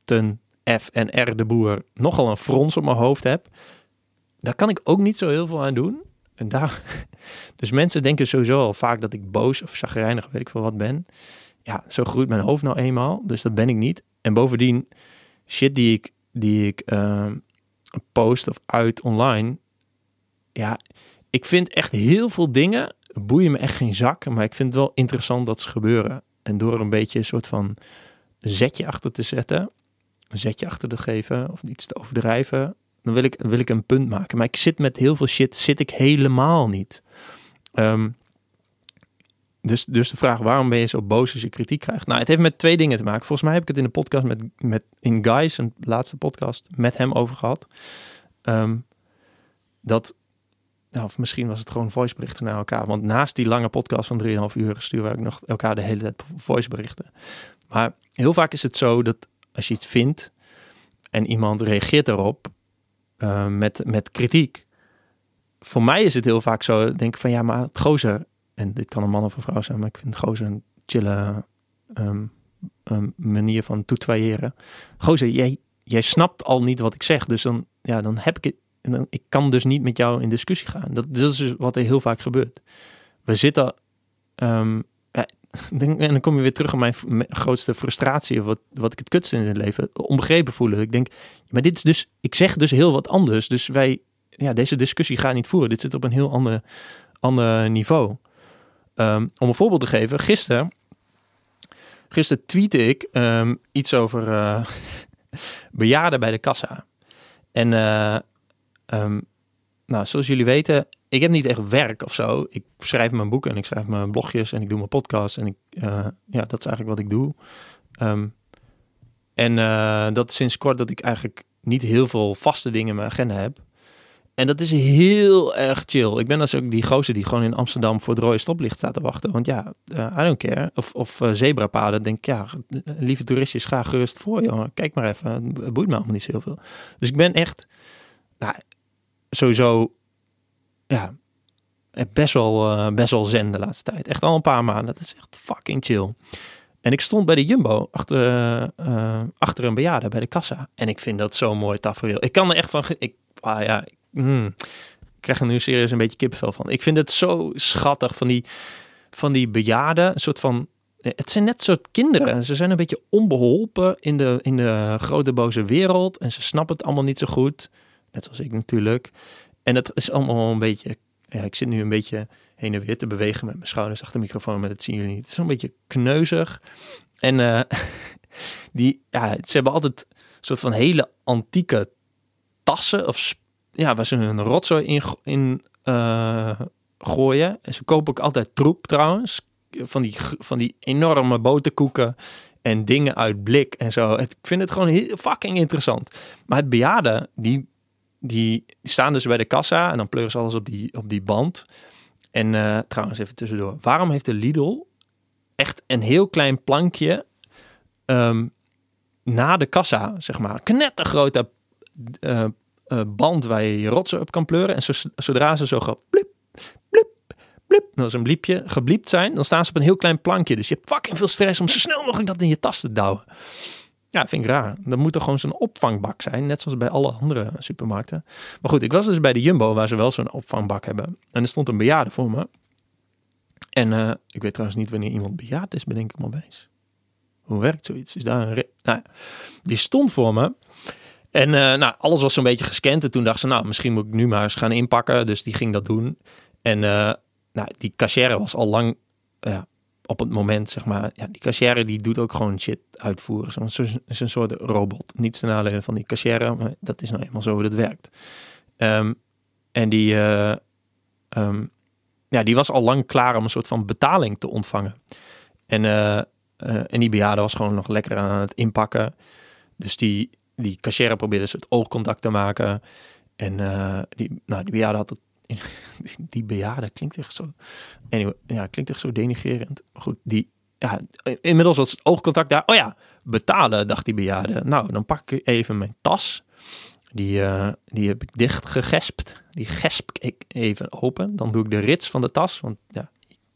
ten F en R de boer nogal een frons op mijn hoofd heb. Daar kan ik ook niet zo heel veel aan doen. En daar, dus mensen denken sowieso al vaak dat ik boos of chagrijnig, weet ik veel wat ben. Ja, zo groeit mijn hoofd nou eenmaal. Dus dat ben ik niet. En bovendien, shit die ik, die ik uh, post of uit online. Ja, ik vind echt heel veel dingen boeien me echt geen zak. Maar ik vind het wel interessant dat ze gebeuren. En door een beetje een soort van zetje achter te zetten een zetje achter te geven of iets te overdrijven, dan wil ik, wil ik een punt maken. Maar ik zit met heel veel shit, zit ik helemaal niet. Um, dus, dus de vraag, waarom ben je zo boos als je kritiek krijgt? Nou, het heeft met twee dingen te maken. Volgens mij heb ik het in de podcast met, met in Guys, een laatste podcast, met hem over gehad. Um, dat, nou, of misschien was het gewoon voiceberichten naar elkaar. Want naast die lange podcast van 3,5 uur sturen we nog elkaar de hele tijd voiceberichten. Maar heel vaak is het zo dat als je iets vindt en iemand reageert daarop uh, met, met kritiek. Voor mij is het heel vaak zo, denk ik van ja, maar gozer, en dit kan een man of een vrouw zijn, maar ik vind gozer een chille um, um, manier van toetwaaieren. Gozer, jij, jij snapt al niet wat ik zeg, dus dan, ja, dan heb ik het, dan, ik kan dus niet met jou in discussie gaan. Dat, dat is dus wat er heel vaak gebeurt. We zitten um, en dan kom je weer terug op mijn grootste frustratie, of wat, wat ik het kutste in het leven, onbegrepen voelen. Ik denk, maar dit is dus, ik zeg dus heel wat anders. Dus wij, ja, deze discussie gaat niet voeren. Dit zit op een heel ander, ander niveau. Ehm, om een voorbeeld te geven, gisteren, gisteren tweette ik um, iets over uh, bejaarden bij de kassa. En uh, um, nou, zoals jullie weten, ik heb niet echt werk of zo. Ik schrijf mijn boeken en ik schrijf mijn blogjes en ik doe mijn podcast. En ik, uh, ja, dat is eigenlijk wat ik doe. Um, en uh, dat sinds kort dat ik eigenlijk niet heel veel vaste dingen in mijn agenda heb. En dat is heel erg chill. Ik ben als ook die gozer die gewoon in Amsterdam voor het rode stoplicht staat te wachten. Want ja, uh, I don't care. Of, of uh, zebrapaden. Denk ik, ja, lieve toeristjes, ga gerust voor, jongen. Kijk maar even. Het boeit me allemaal niet zo heel veel. Dus ik ben echt, nou, sowieso ja, best wel, uh, best wel zen de laatste tijd. Echt al een paar maanden. Dat is echt fucking chill. En ik stond bij de Jumbo achter, uh, achter een bejaarde bij de kassa. En ik vind dat zo'n mooi tafereel. Ik kan er echt van... Ik, ah ja, mm, ik krijg er nu serieus een beetje kippenvel van. Ik vind het zo schattig van die, van die bejaarden. Een soort van het zijn net soort kinderen. Ze zijn een beetje onbeholpen in de, in de grote boze wereld. En ze snappen het allemaal niet zo goed. Net zoals ik natuurlijk. En het is allemaal een beetje... Ja, ik zit nu een beetje heen en weer te bewegen met mijn schouders achter de microfoon. Maar dat zien jullie niet. Het is een beetje kneuzig. En uh, die, ja, ze hebben altijd een soort van hele antieke tassen. Of ja, waar ze hun rotzooi in, in uh, gooien. En ze kopen ook altijd troep trouwens. Van die, van die enorme boterkoeken en dingen uit blik en zo. ik vind het gewoon heel fucking interessant. Maar het bejaarden, die, die, staan dus bij de kassa en dan pleuren ze alles op die, op die band. En uh, trouwens, even tussendoor. Waarom heeft de Lidl echt een heel klein plankje um, na de kassa, zeg maar? Knettergrote uh, uh, band waar je je rotsen op kan pleuren. En zodra ze zo gaan blip, blip, blip, als een bliepje gebliept zijn, dan staan ze op een heel klein plankje. Dus je hebt fucking veel stress om zo snel mogelijk dat in je tas te douwen. Ja, vind ik raar. Dat moet toch gewoon zo'n opvangbak zijn, net zoals bij alle andere supermarkten. Maar goed, ik was dus bij de Jumbo, waar ze wel zo'n opvangbak hebben. En er stond een bejaarde voor me. En uh, ik weet trouwens niet wanneer iemand bejaard is, bedenk ik maar eens. Hoe werkt zoiets? Is daar een... Nou ja, die stond voor me. En uh, nou, alles was zo'n beetje gescand. En toen dacht ze, nou, misschien moet ik nu maar eens gaan inpakken. Dus die ging dat doen. En uh, nou, die cashier was al lang uh, op het moment, zeg maar. Ja, die cashier die doet ook gewoon shit uitvoeren. Is een soort robot. Niets ten nadele van die cashier, maar dat is nou eenmaal zo hoe dat werkt. Um, en die, um, ja, die was al lang klaar om een soort van betaling te ontvangen. En, en die bejaarde was gewoon nog lekker aan het inpakken. Dus die, die cashier probeerde ze het oogcontact te maken. En die, nou, die bejaarde had het. Die bejaarde klinkt echt zo. Anyway, ja, klinkt echt zo denigerend. Maar goed, die. Ja, inmiddels was het oogcontact daar. Oh ja, betalen, dacht die bejaarde. Nou, dan pak ik even mijn tas. Die, uh, die heb ik dicht gegespt. Die gesp ik even open. Dan doe ik de rits van de tas. Want ja,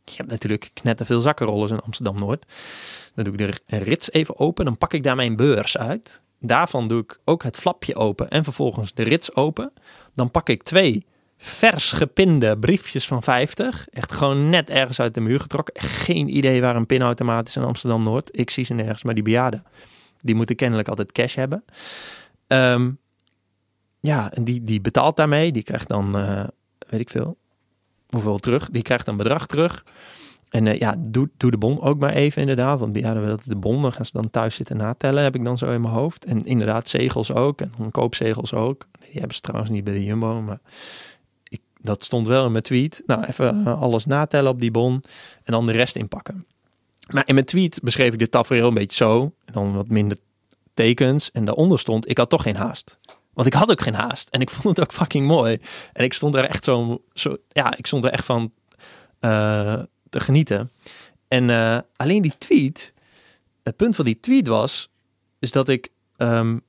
je hebt natuurlijk net veel zakkenrollers in Amsterdam-Noord. Dan doe ik de rits even open. Dan pak ik daar mijn beurs uit. Daarvan doe ik ook het flapje open en vervolgens de rits open. Dan pak ik twee vers gepinde briefjes van 50. Echt gewoon net ergens uit de muur getrokken. Geen idee waar een pinautomaat is in Amsterdam-Noord. Ik zie ze nergens, maar die bejaarden, die moeten kennelijk altijd cash hebben. Ehm, ja, en die, die betaalt daarmee. Die krijgt dan, uh, weet ik veel, hoeveel terug. Die krijgt een bedrag terug. En uh, ja, doe, doe de bon ook maar even inderdaad. Want ja, dat de bon, dan gaan ze dan thuis zitten natellen, heb ik dan zo in mijn hoofd. En inderdaad, zegels ook. En koopzegels ook. Die hebben ze trouwens niet bij de Jumbo, maar dat stond wel in mijn tweet. Nou, even uh, alles natellen op die bon en dan de rest inpakken. Maar in mijn tweet beschreef ik dit tafereel een beetje zo. En dan wat minder tekens. En daaronder stond, ik had toch geen haast. Want ik had ook geen haast. En ik vond het ook fucking mooi. En ik stond er echt zo, zo ja, ik stond er echt van... Uh, te genieten. En uh, alleen die tweet, het punt van die tweet was, is dat ik, um,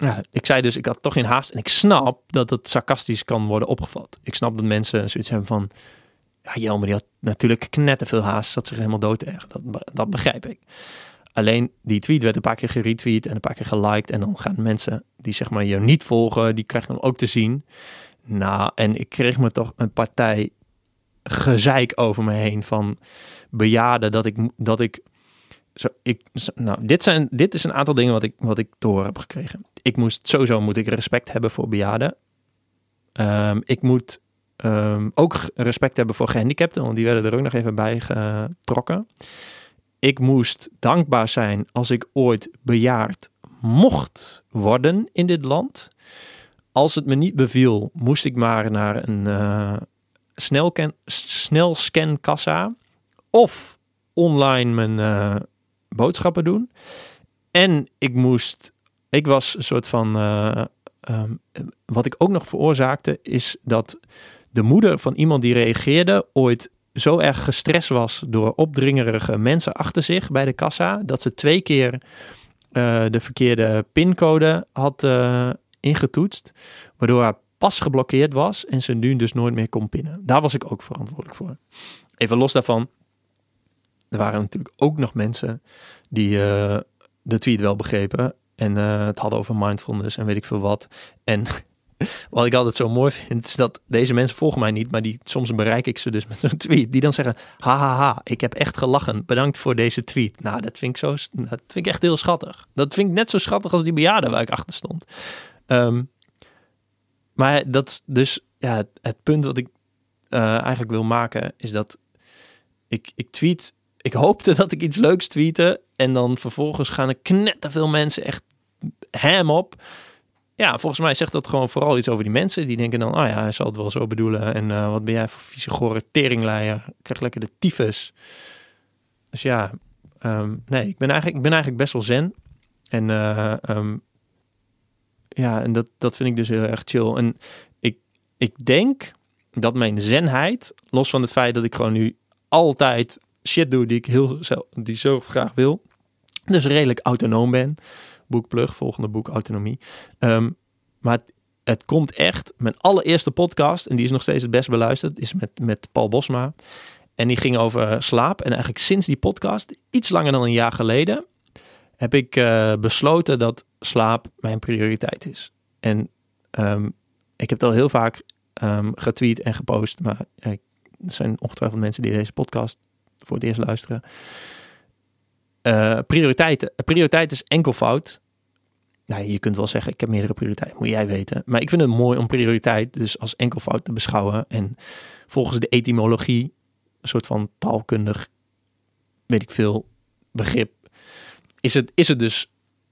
ja, ik zei dus, ik had toch geen haast. En ik snap dat het sarcastisch kan worden opgevat. Ik snap dat mensen zoiets hebben van, ja, Jelmer die had natuurlijk knetterveel haast, zat zich helemaal dood. Dat, dat begrijp ik. Alleen die tweet werd een paar keer geretweet en een paar keer geliked. En dan gaan mensen die zeg maar je niet volgen, die krijgen hem ook te zien. Nou, en ik kreeg me toch een partij gezeik over me heen van bejaarden dat ik dat ik zo, ik, nou, dit, zijn, dit is een aantal dingen wat ik, wat ik door heb gekregen. Ik moest sowieso moet ik respect hebben voor bejaarden. Um, ik moet um, ook respect hebben voor gehandicapten, want die werden er ook nog even bij getrokken. Ik moest dankbaar zijn als ik ooit bejaard mocht worden in dit land. Als het me niet beviel, moest ik maar naar een, uh, snel kassa of online mijn uh, boodschappen doen. En ik moest, ik was een soort van, uh, um, wat ik ook nog veroorzaakte, is dat de moeder van iemand die reageerde ooit zo erg gestrest was door opdringerige mensen achter zich bij de kassa, dat ze twee keer uh, de verkeerde pincode had ingetoetst, waardoor haar pas geblokkeerd was en ze nu dus nooit meer kon pinnen. Daar was ik ook verantwoordelijk voor. Even los daarvan, er waren natuurlijk ook nog mensen die uh, de tweet wel begrepen en uh, het hadden over mindfulness en weet ik veel wat. En wat ik altijd zo mooi vind, is dat deze mensen volgen mij niet, maar die, soms bereik ik ze dus met zo'n tweet. Die dan zeggen, hahaha, ha, ha, ik heb echt gelachen. Bedankt voor deze tweet. Nou, dat vind ik, zo, dat vind ik echt heel schattig. Dat vind ik net zo schattig als die bejaarden waar ik achter stond. Um, maar dat dus, ja, het, punt wat ik uh, eigenlijk wil maken, is dat ik, ik tweet, ik hoopte dat ik iets leuks tweette en dan vervolgens gaan er knetterveel mensen echt hem op ja, volgens mij zegt dat gewoon vooral iets over die mensen. Die denken dan, oh ja, hij zal het wel zo bedoelen. En uh, wat ben jij voor vieze gore teringleier. Krijg lekker de tyfus. Dus ja, um, nee, ik ben, eigenlijk, ik ben eigenlijk best wel zen. En uh, um, ja, en dat, dat vind ik dus heel erg chill. En ik, ik denk dat mijn zenheid, los van het feit dat ik gewoon nu altijd shit doe die ik heel die zo graag wil, dus redelijk autonoom ben boekplug, volgende boek Autonomie. Um, maar het, komt echt, mijn allereerste podcast, en die is nog steeds het best beluisterd, is met, met Paul Bosma. En die ging over slaap. En eigenlijk sinds die podcast, iets langer dan een jaar geleden, heb ik uh, besloten dat slaap mijn prioriteit is. En um, ik heb het al heel vaak um, getweet en gepost, maar uh, er zijn ongetwijfeld mensen die deze podcast voor het eerst luisteren. Uh, prioriteiten. Prioriteit is enkelvoud. Nou, je kunt wel zeggen, ik heb meerdere prioriteiten, moet jij weten. Maar ik vind het mooi om prioriteit dus als enkelvoud te beschouwen. En volgens de etymologie, een soort van taalkundig, weet ik veel, begrip, is het, is het dus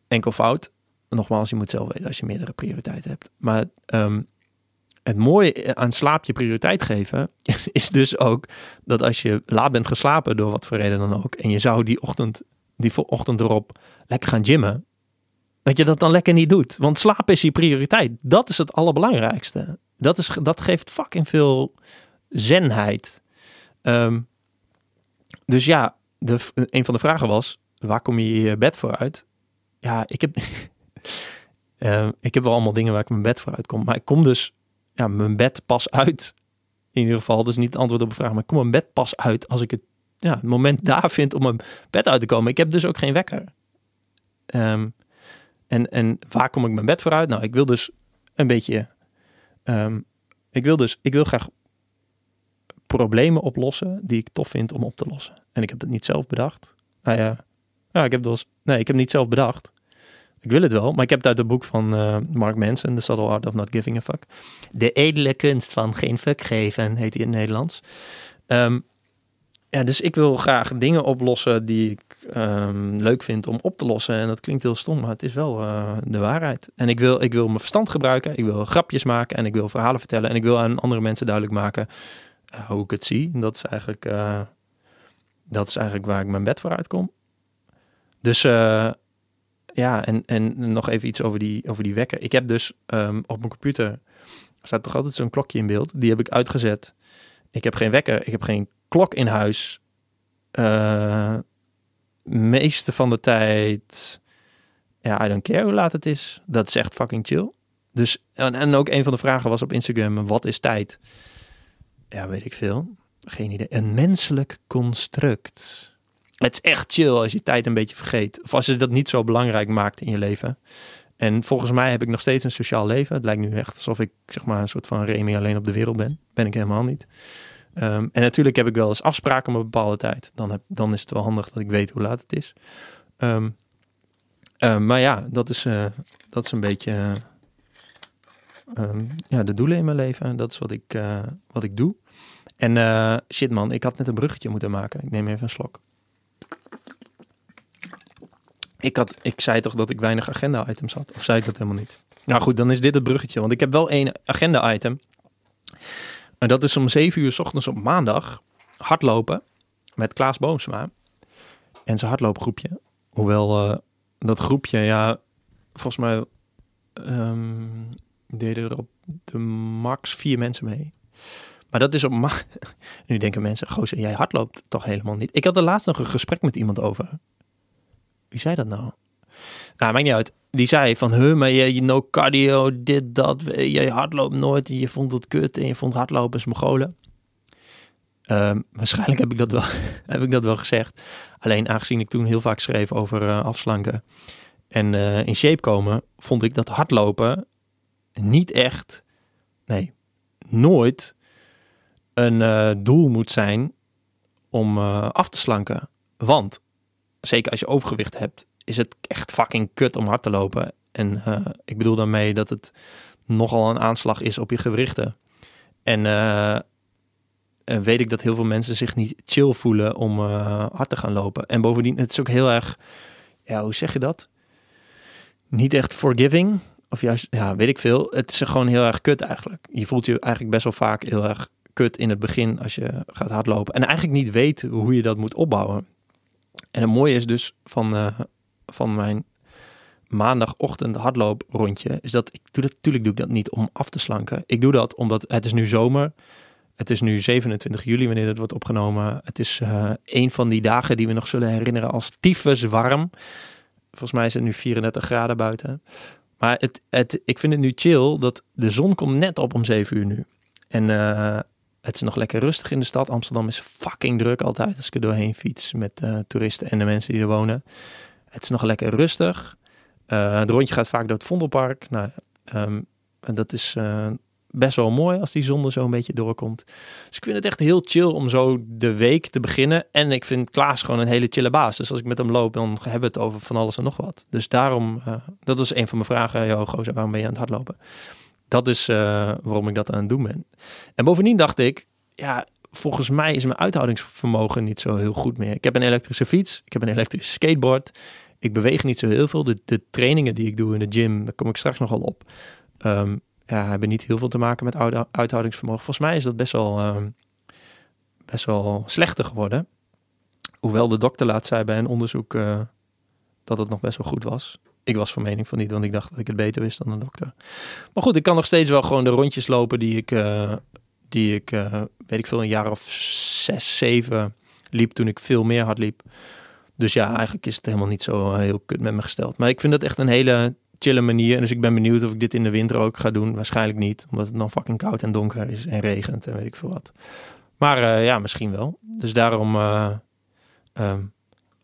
enkelvoud. Nogmaals, je moet zelf weten als je meerdere prioriteiten hebt. Maar um, het mooie aan slaap je prioriteit geven, is dus ook dat als je laat bent geslapen door wat voor reden dan ook, en je zou die ochtend die ochtend erop lekker gaan gymmen, dat je dat dan lekker niet doet. Want slaap is je prioriteit. Dat is het allerbelangrijkste. Dat, is, dat geeft fucking veel zenheid. Um, dus ja, de, een van de vragen was, waar kom je je bed voor uit? Ja, ik heb, uh, ik heb wel allemaal dingen waar ik mijn bed voor uitkom. Maar ik kom dus, ja, mijn bed pas uit. In ieder geval, dat is niet het antwoord op de vraag. Maar ik kom mijn bed pas uit als ik het ja, het moment daar vind om mijn bed uit te komen. Ik heb dus ook geen wekker. Um, en, en waar kom ik mijn bed voor uit? Nou, ik wil dus een beetje. Um, ik wil dus, ik wil graag problemen oplossen die ik tof vind om op te lossen. En ik heb het niet zelf bedacht. Nou ja, ja ik heb dus, nee, ik heb niet zelf bedacht. Ik wil het wel, maar ik heb het uit het boek van uh, Mark Manson, The Subtle Art of Not Giving a Fuck. De edele kunst van geen fuck geven, heet hij in het Nederlands. Um, ja, dus ik wil graag dingen oplossen die ik um, leuk vind om op te lossen. En dat klinkt heel stom, maar het is wel uh, de waarheid. En ik wil, ik wil mijn verstand gebruiken, ik wil grapjes maken en ik wil verhalen vertellen. En ik wil aan andere mensen duidelijk maken uh, hoe ik het zie. En dat is eigenlijk, dat is eigenlijk waar ik mijn bed voor uitkom. Dus ja, en, en nog even iets over die, over die wekker. Ik heb dus um, op mijn computer, staat toch altijd zo'n klokje in beeld. Die heb ik uitgezet. Ik heb geen wekker, ik heb geen klok in huis. Uh, meeste van de tijd. Ja, I don't care hoe laat het is. Dat is echt fucking chill. Dus, en, en ook een van de vragen was op Instagram: wat is tijd? Ja, weet ik veel. Geen idee. Een menselijk construct. Het is echt chill als je tijd een beetje vergeet. Of als je dat niet zo belangrijk maakt in je leven. En volgens mij heb ik nog steeds een sociaal leven. Het lijkt nu echt alsof ik zeg maar een soort van Remy alleen op de wereld ben. Ben ik helemaal niet. Um, en natuurlijk heb ik wel eens afspraken om een bepaalde tijd. Dan, heb, dan is het wel handig dat ik weet hoe laat het is. Um, um, maar ja, dat is, uh, dat is een beetje uh, ja, de doelen in mijn leven. Dat is wat ik, uh, wat ik doe. En shit man, ik had net een bruggetje moeten maken. Ik neem even een slok. Ik, had, ik zei toch dat ik weinig agenda-items had? Of zei ik dat helemaal niet? Nou goed, dan is dit het bruggetje. Want ik heb wel één agenda-item. En dat is om 7 uur s ochtends op maandag hardlopen met Klaas Boomsma en zijn hardloopgroepje. Hoewel uh, dat groepje, ja, volgens mij um, deden er op de max vier mensen mee. Maar dat is op ma Nu denken mensen, gozer, jij hardloopt toch helemaal niet? Ik had er laatst nog een gesprek met iemand over. Wie zei dat nou? Nou, maakt niet uit. Die zei van, huh, maar je, je no cardio, dit, dat. Je hardloopt nooit en je vond het kut en je vond hardlopen is mogolen. Um, waarschijnlijk heb ik, dat wel, heb ik dat wel gezegd. Alleen aangezien ik toen heel vaak schreef over uh, afslanken en uh, in shape komen, vond ik dat hardlopen niet echt, nee, nooit een uh, doel moet zijn om af te slanken. Want, zeker als je overgewicht hebt, is het echt fucking kut om hard te lopen. En uh, ik bedoel daarmee dat het nogal een aanslag is op je gewrichten. En weet ik dat heel veel mensen zich niet chill voelen om hard te gaan lopen. En bovendien, het is ook heel erg, ja, hoe zeg je dat? Niet echt forgiving. Of juist, ja, weet ik veel. Het is gewoon heel erg kut eigenlijk. Je voelt je eigenlijk best wel vaak heel erg kut in het begin als je gaat hardlopen. En eigenlijk niet weet hoe je dat moet opbouwen. En het mooie is dus van, uh, van mijn maandagochtend hardlooprondje, is dat ik doe dat, natuurlijk doe ik dat niet om af te slanken. Ik doe dat omdat het is nu zomer. Het is nu 27 juli wanneer het wordt opgenomen. Het is uh, een van die dagen die we nog zullen herinneren als tyfus warm. Volgens mij is het nu 34 graden buiten. Maar het, het, ik vind het nu chill dat de zon komt net op om 7 uur nu. En uh, het is nog lekker rustig in de stad. Amsterdam is fucking druk altijd als ik er doorheen fiets met uh, toeristen en de mensen die er wonen. Het is nog lekker rustig. Uh, het rondje gaat vaak door het Vondelpark. Nou, um, en dat is uh, best wel mooi als die zon er zo een beetje doorkomt. Dus ik vind het echt heel chill om zo de week te beginnen. En ik vind Klaas gewoon een hele chille baas. Dus als ik met hem loop, dan hebben we het over van alles en nog wat. Dus daarom, dat was een van mijn vragen. Yo, gozer, waarom ben je aan het hardlopen? Dat is uh, waarom ik dat aan het doen ben. En bovendien dacht ik, ja, volgens mij is mijn uithoudingsvermogen niet zo heel goed meer. Ik heb een elektrische fiets, ik heb een elektrische skateboard. Ik beweeg niet zo heel veel. De, de trainingen die ik doe in de gym, daar kom ik straks nogal op. Um, ja, hebben niet heel veel te maken met uithoudingsvermogen. Volgens mij is dat best wel, um, best wel slechter geworden. Hoewel de dokter laat zei bij een onderzoek uh, dat het nog best wel goed was. Ik was van mening van niet, want ik dacht dat ik het beter wist dan een dokter. Maar goed, ik kan nog steeds wel gewoon de rondjes lopen die ik, uh, die ik uh, weet ik veel, een jaar of zes, zeven liep toen ik veel meer hard liep. Dus ja, eigenlijk is het helemaal niet zo eh, heel kut met me gesteld. Maar ik vind het echt een hele chille manier. Dus ik ben benieuwd of ik dit in de winter ook ga doen. Waarschijnlijk niet, omdat het dan fucking koud en donker is en regent en weet ik veel wat. Maar ja, misschien wel. Dus daarom um,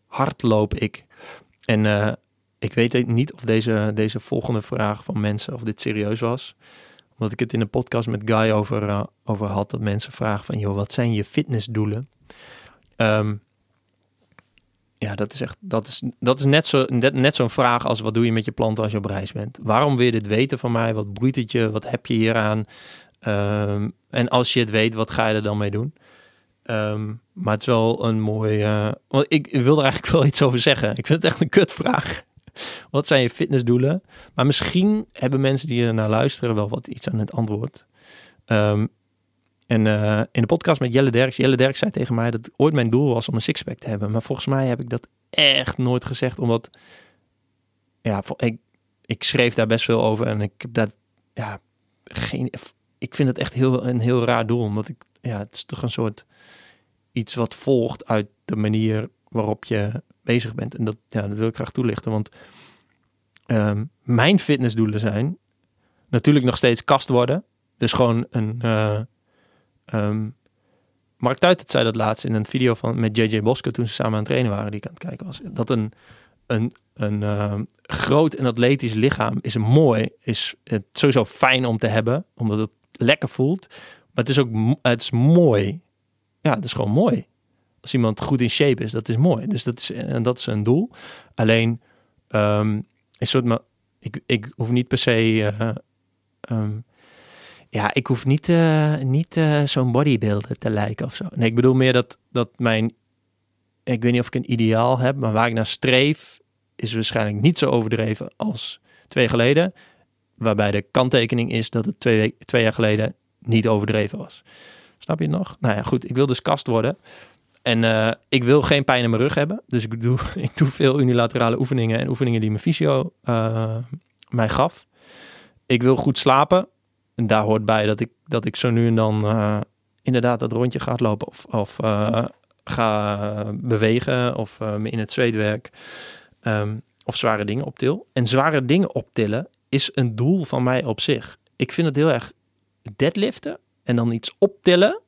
hardloop ik. En ik weet niet of deze, deze volgende vraag van mensen, of dit serieus was. Omdat ik het in de podcast met Guy over, uh, over had. Dat mensen vragen van, joh, wat zijn je fitnessdoelen? Um, ja, dat is echt, dat is, dat is net, zo, net, zo'n vraag als wat doe je met je planten als je op reis bent? Waarom wil je dit weten van mij? Wat boeit het je? Wat heb je hieraan? Um, en als je het weet, wat ga je er dan mee doen? Um, maar het is wel een mooi. Uh, want ik wil er eigenlijk wel iets over zeggen. Ik vind het echt een kutvraag. Wat zijn je fitnessdoelen? Maar misschien hebben mensen die er naar luisteren wel wat iets aan het antwoord. Um, en uh, in de podcast met Jelle Derks, Jelle Derks zei tegen mij dat ooit mijn doel was om een sixpack te hebben. Maar volgens mij heb ik dat echt nooit gezegd, omdat ja, ik, ik schreef daar best veel over en ik heb dat ja, geen, ik vind het echt heel, een heel raar doel, omdat ik, ja, het is toch een soort iets wat volgt uit de manier waarop je bezig bent. En dat, ja, dat wil ik graag toelichten, want um, mijn fitnessdoelen zijn natuurlijk nog steeds kast worden. Dus gewoon een... Uh, um, Mark Tuitert zei dat laatst in een video van, met JJ Boske toen ze samen aan het trainen waren, die ik aan het kijken was. Dat een, een, een uh, groot en atletisch lichaam is mooi, is het sowieso fijn om te hebben, omdat het lekker voelt. Maar het is ook het is mooi. Ja, het is gewoon mooi als iemand goed in shape is, dat is mooi. Dus dat is, en dat is een doel. Alleen, um, soort, maar ik, ik hoef niet per se, uh, um, ja, ik hoef niet, uh, niet uh, zo'n bodybuilder te lijken of zo. Nee, ik bedoel meer dat, dat mijn, ik weet niet of ik een ideaal heb, maar waar ik naar streef, is waarschijnlijk niet zo overdreven als twee geleden. Waarbij de kanttekening is dat het twee, twee jaar geleden niet overdreven was. Snap je nog? Nou ja, goed. Ik wil dus kast worden. En uh, ik wil geen pijn in mijn rug hebben. Dus ik doe, ik doe veel unilaterale oefeningen en oefeningen die mijn fysio uh, mij gaf. Ik wil goed slapen. En daar hoort bij dat ik, dat ik zo nu en dan uh, inderdaad dat rondje ga lopen. Of, of ga bewegen. Of me in het zweet werk. Um, of zware dingen optil. En zware dingen optillen is een doel van mij op zich. Ik vind het heel erg deadliften. En dan iets optillen.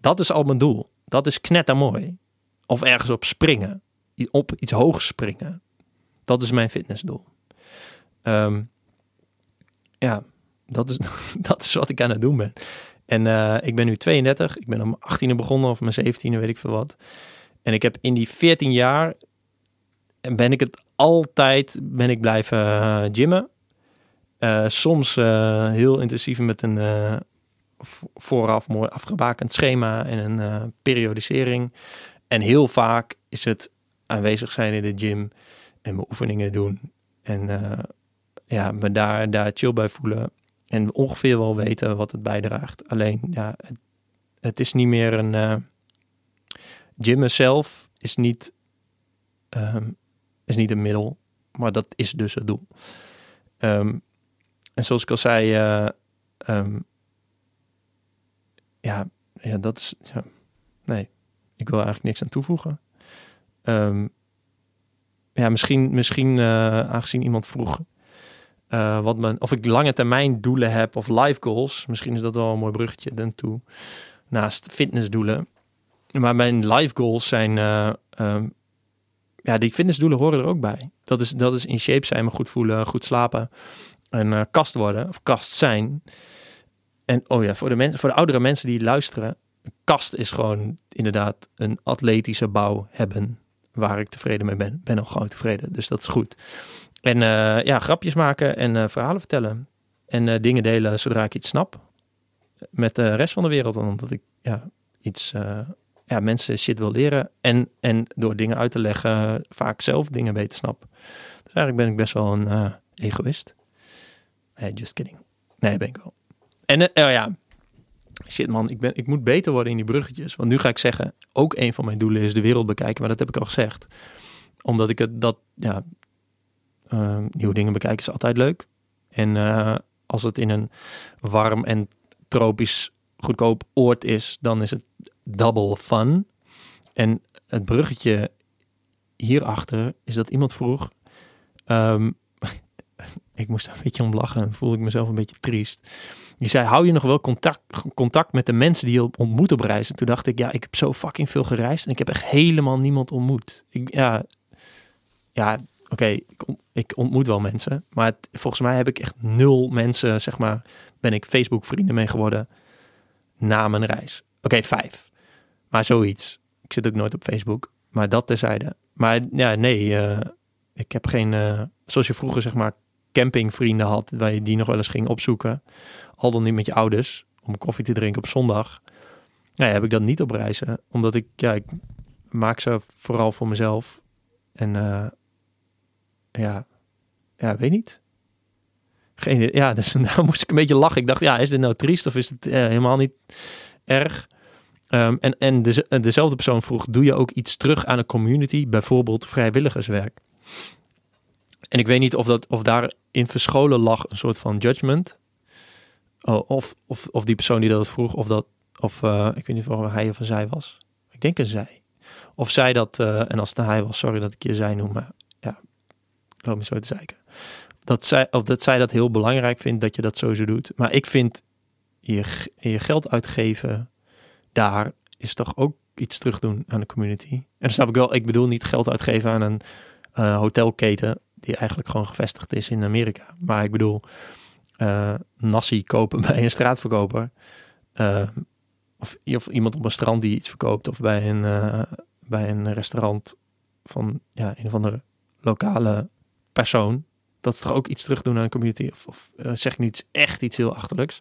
Dat is al mijn doel. Dat is knettermooi. Of ergens op springen. Op iets hoog springen. Dat is mijn fitnessdoel. Um, ja, dat is, dat is wat ik aan het doen ben. En eh, ik ben nu 32. Ik ben om 18e begonnen of mijn 17e, weet ik veel wat. En ik heb in die 14 jaar en ben ik het altijd ben ik blijven uh, gymmen. Uh, soms heel intensief met een vooraf mooi afgebakend schema en een periodisering. En heel vaak is het aanwezig zijn in de gym en mijn oefeningen doen. En ja, me daar, daar chill bij voelen. En ongeveer wel weten wat het bijdraagt. Alleen, ja, het, het is niet meer een... Uh, gymmen zelf is niet, um, is niet een middel, maar dat is dus het doel. Um, en zoals ik al zei, uh, ja, ja, dat is... Ja, nee, ik wil eigenlijk niks aan toevoegen. ja, misschien, misschien uh, aangezien iemand vroeg uh, wat men, of ik lange termijn doelen heb of life goals. Misschien is dat wel een mooi bruggetje dan toe. Naast fitnessdoelen. Maar mijn life goals zijn. Uh, um, ja, die fitnessdoelen horen er ook bij. Dat is, dat is in shape zijn, me goed voelen, goed slapen. En uh, kast worden of kast zijn. En oh ja, voor de, mensen, voor de oudere mensen die luisteren. Kast is gewoon inderdaad een atletische bouw hebben. Waar ik tevreden mee ben. Ben al gewoon tevreden. Dus dat is goed. En uh, ja, grapjes maken en uh, verhalen vertellen. En uh, dingen delen zodra ik iets snap. Met de rest van de wereld. Omdat ik ja, iets, ja, mensen shit wil leren. En, en door dingen uit te leggen, vaak zelf dingen beter snap. Dus eigenlijk ben ik best wel een egoïst. Just kidding. Nee, ben ik wel. En oh ja, shit man, ik, ben, ik moet beter worden in die bruggetjes. Want nu ga ik zeggen, ook een van mijn doelen is de wereld bekijken. Maar dat heb ik al gezegd. Omdat ik het, dat, ja, Ehm, nieuwe dingen bekijken is altijd leuk. En uh, als het in een warm en tropisch goedkoop oord is, dan is het double fun. En het bruggetje hierachter is dat iemand vroeg. Um, ik moest een beetje om lachen. Voelde ik mezelf een beetje triest. Die zei: Hou je nog wel contact, contact met de mensen die je ontmoet op reis? En toen dacht ik: Ja, ik heb zo fucking veel gereisd en ik heb echt helemaal niemand ontmoet. Ik, ja, ja, oké, ik, ik, ontmoet wel mensen, maar volgens mij heb ik echt nul mensen, zeg maar, ben ik Facebook vrienden mee geworden na mijn reis. Oké, vijf. Maar zoiets. Ik zit ook nooit op Facebook, maar dat terzijde. Maar ja, nee, uh, ik heb geen, uh, zoals je vroeger zeg maar campingvrienden had, waar je die nog wel eens ging opzoeken, al dan niet met je ouders, om koffie te drinken op zondag. Nee, heb ik dat niet op reizen, omdat ik, ja, maak ze vooral voor mezelf. En uh, ja, ja, weet niet. Geen, ja, dus daar moest ik een beetje lachen. Ik dacht, ja, is dit nou triest of is het eh, helemaal niet erg? Um, en en de, dezelfde persoon vroeg, doe je ook iets terug aan een community, bijvoorbeeld vrijwilligerswerk? En ik weet niet of, dat, of daarin verscholen lag een soort van judgment. Oh, of, of, of die persoon die dat vroeg, of dat, of uh, ik weet niet of hij of een zij was. Ik denk een zij. Of zij dat, uh, en als het een hij was, sorry dat ik je zij noem, maar loop me zo te zeiken. Dat zij, of dat zij dat heel belangrijk vindt dat je dat sowieso doet. Maar ik vind je, je geld uitgeven daar is toch ook iets terug doen aan de community. En snap ik wel, ik bedoel niet geld uitgeven aan een uh, hotelketen die eigenlijk gewoon gevestigd is in Amerika. Maar ik bedoel uh, nasi kopen bij een straatverkoper. Uh, of, of iemand op een strand die iets verkoopt. Of bij een, bij een restaurant van ja, een of andere lokale persoon. Dat is toch ook iets terug doen aan een community. Of, of zeg ik niet echt iets heel achterlijks.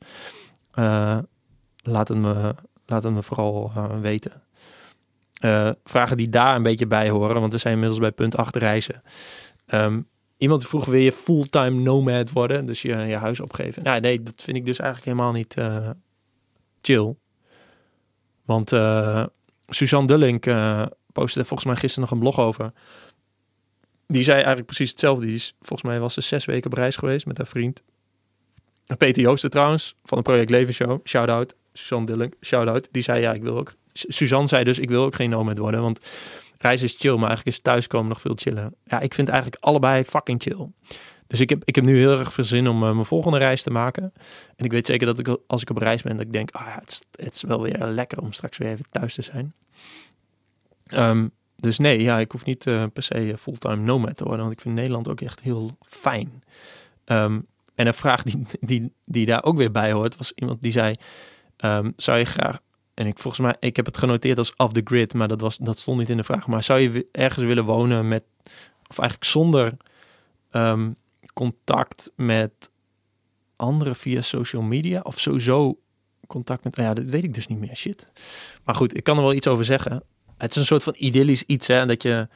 Laat, het me, laat het me vooral weten. vragen die daar een beetje bij horen. Want we zijn inmiddels bij punt 8 reizen. Um, iemand vroeg, wil je fulltime nomad worden? Dus je, je huis opgeven. Ja, nee, dat vind ik dus eigenlijk helemaal niet chill. Want Suzanne Dullink postte volgens mij gisteren nog een blog over die zei eigenlijk precies hetzelfde. Die is, volgens mij was ze zes weken op reis geweest met haar vriend. Peter Joosten trouwens, van het Project Leven Show. Shout-out. Suzanne Dillink, shout-out. Die zei, ja, ik wil ook... Suzanne zei dus, ik wil ook geen nomad worden. Want reizen is chill, maar eigenlijk is thuiskomen nog veel chiller. Ja, ik vind eigenlijk allebei fucking chill. Dus ik heb, ik heb nu heel erg veel zin om uh, mijn volgende reis te maken. En ik weet zeker dat ik als ik op reis ben, dat ik denk, ah het, is, het is wel weer lekker om straks weer even thuis te zijn. Um, dus nee, ja, ik hoef niet uh, per se fulltime nomad te worden. Want ik vind Nederland ook echt heel fijn. Um, En een vraag die, die, die daar ook weer bij hoort, was iemand die zei: ehm, Zou je graag, en ik volgens mij, ik heb het genoteerd als off the grid, maar dat, was, dat stond niet in de vraag. Maar zou je ergens willen wonen met, of eigenlijk zonder ehm, contact met anderen via social media? Of sowieso contact met, oh ja, dat weet ik dus niet meer. Shit. Maar goed, ik kan er wel iets over zeggen. Het is een soort van idyllisch iets, hè, dat je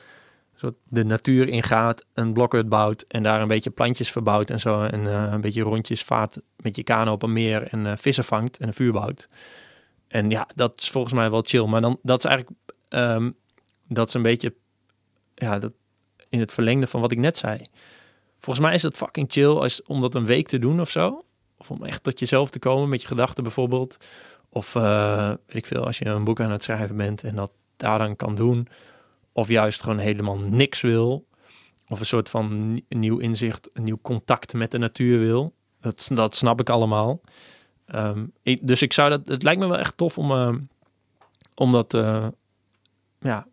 de natuur ingaat, een blokhut bouwt en daar een beetje plantjes verbouwt en zo. En uh, een beetje rondjes vaart met je kano op een meer en uh, vissen vangt en een vuur bouwt. En ja, dat is volgens mij wel chill. Maar dan, dat is eigenlijk, um, dat is een beetje, ja, dat in het verlengde van wat ik net zei. Volgens mij is het fucking chill als, om dat een week te doen of zo. Of om echt tot jezelf te komen met je gedachten bijvoorbeeld. Of uh, weet ik veel, als je een boek aan het schrijven bent en dat daar dan kan doen of juist gewoon helemaal niks wil. Of een soort van nieuw inzicht, een nieuw contact met de natuur wil. Dat, dat snap ik allemaal. Ik, dus ik zou dat, het lijkt me wel echt tof om, uh, dat, uh, ja,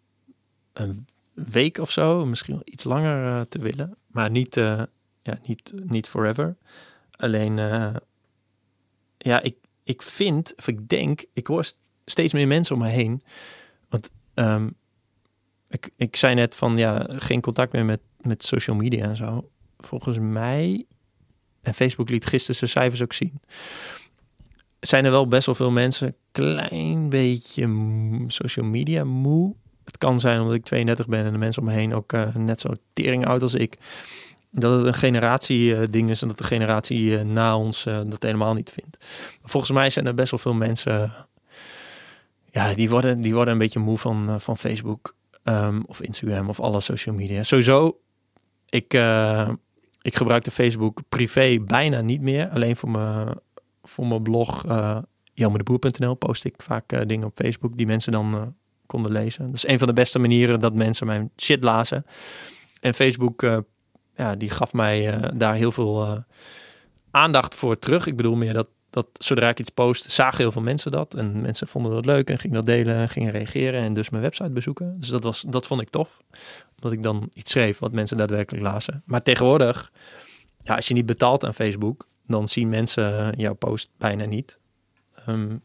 een week of zo, misschien wel iets langer uh, te willen. Maar niet, ja, niet, niet forever. Alleen, ja, ik, ik vind, of ik denk, ik hoor steeds meer mensen om me heen. Want um, ik, ik zei net van ja, geen contact meer met, met social media en zo. Volgens mij, en Facebook liet gisteren zijn cijfers ook zien, zijn er wel best wel veel mensen klein beetje social media moe. Het kan zijn omdat ik 32 ben en de mensen om me heen ook uh, net zo tering oud als ik. Dat het een generatie uh, ding is en dat de generatie uh, na ons dat helemaal niet vindt. Maar volgens mij zijn er best wel veel mensen. ja, die worden, die worden een beetje moe van, van Facebook. Um, of Instagram of alle social media. Sowieso, ik, uh, ik gebruik de Facebook privé bijna niet meer. Alleen voor mijn, voor mijn blog uh, jelmedeboer.nl post ik vaak uh, dingen op Facebook die mensen dan uh, konden lezen. Dat is een van de beste manieren dat mensen mijn shit lazen. En Facebook, ja, die gaf mij daar heel veel aandacht voor terug. Ik bedoel meer dat dat zodra ik iets post, zagen heel veel mensen dat. En mensen vonden dat leuk en gingen dat delen, gingen reageren en dus mijn website bezoeken. Dus dat, was, dat vond ik tof. Omdat ik dan iets schreef wat mensen daadwerkelijk lazen. Maar tegenwoordig, ja, als je niet betaalt aan Facebook, dan zien mensen jouw post bijna niet. Um,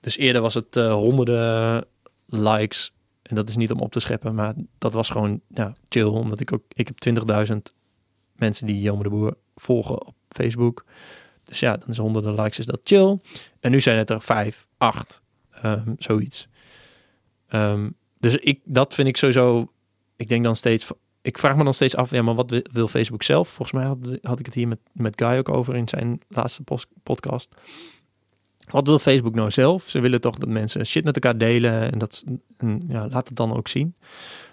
dus eerder was het uh, honderden likes. En dat is niet om op te scheppen, maar dat was gewoon ja, chill. Omdat ik ook, ik heb 20.000 mensen die Jelme de Boer volgen op Facebook. Dus ja, dan is honderden likes, is dat chill. En nu zijn het er vijf, acht, um, zoiets. Um, dus ik, dat vind ik sowieso, ik denk dan steeds, ik vraag me dan steeds af, ja, maar wat wil Facebook zelf? Volgens mij had, ik het hier met, met Guy ook over in zijn laatste podcast. Wat wil Facebook nou zelf? Ze willen toch dat mensen shit met elkaar delen en dat, ja, laat het dan ook zien.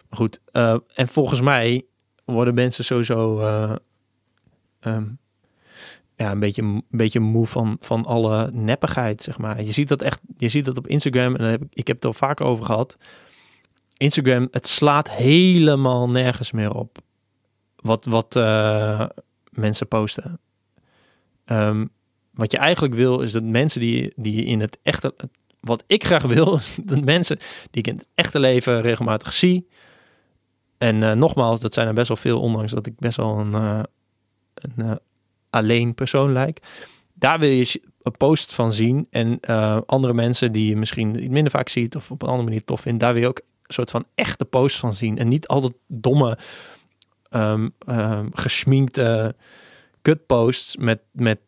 Maar goed, uh, en volgens mij worden mensen sowieso uh, um, ja, een beetje, een beetje moe van, van alle neppigheid, zeg maar. Je ziet dat echt, je ziet dat op Instagram, en heb ik, heb het al vaker over gehad. Instagram, het slaat helemaal nergens meer op wat, wat uh, mensen posten. Um, wat je eigenlijk wil, is dat mensen die, die in het echte, wat ik graag wil, is dat mensen die ik in het echte leven regelmatig zie. En uh, nogmaals, dat zijn er best wel veel, ondanks dat ik best wel een, uh, een alleen persoon lijkt. Daar wil je een post van zien. En andere mensen die je misschien minder vaak ziet of op een andere manier tof vindt, daar wil je ook soort van echte post van zien. En niet altijd domme, um, gesminkte kutposts met, met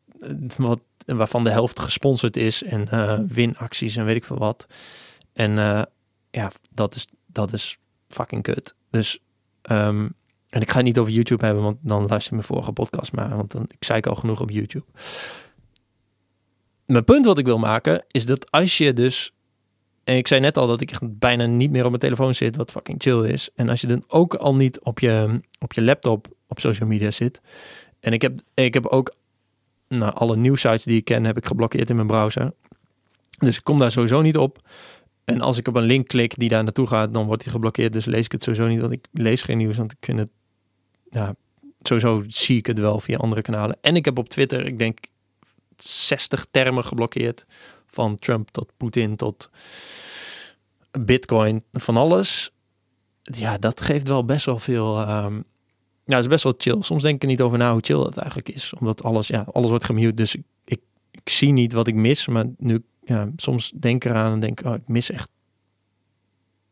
wat, waarvan de helft gesponsord is en uh, winacties en weet ik veel wat. En uh, ja, dat is, dat is fucking kut. Dus um, en ik ga het niet over YouTube hebben, want dan luister je mijn vorige podcast maar. Want dan, ik zei ik al genoeg op YouTube. Mijn punt wat ik wil maken is dat als je dus... En ik zei net al dat ik echt bijna niet meer op mijn telefoon zit, wat fucking chill is. En als je dan ook al niet op je, op je laptop op social media zit. En ik heb, ik heb ook nou, alle nieuwsites die ik ken, heb ik geblokkeerd in mijn browser. Dus ik kom daar sowieso niet op. En als ik op een link klik die daar naartoe gaat, dan wordt die geblokkeerd. Dus lees ik het sowieso niet, want ik lees geen nieuws. Want ik vind het, sowieso zie ik het wel via andere kanalen. En ik heb op Twitter, ik denk, 60 termen geblokkeerd. Van Trump tot Poetin tot Bitcoin, van alles. Ja, dat geeft wel best wel veel, um, Ja, is best wel chill. Soms denk ik er niet over na hoe chill dat eigenlijk is. Omdat alles, ja, alles wordt gemute. Dus ik, ik, ik zie niet wat ik mis. Maar nu, ja, soms denk ik eraan en denk oh, ik mis echt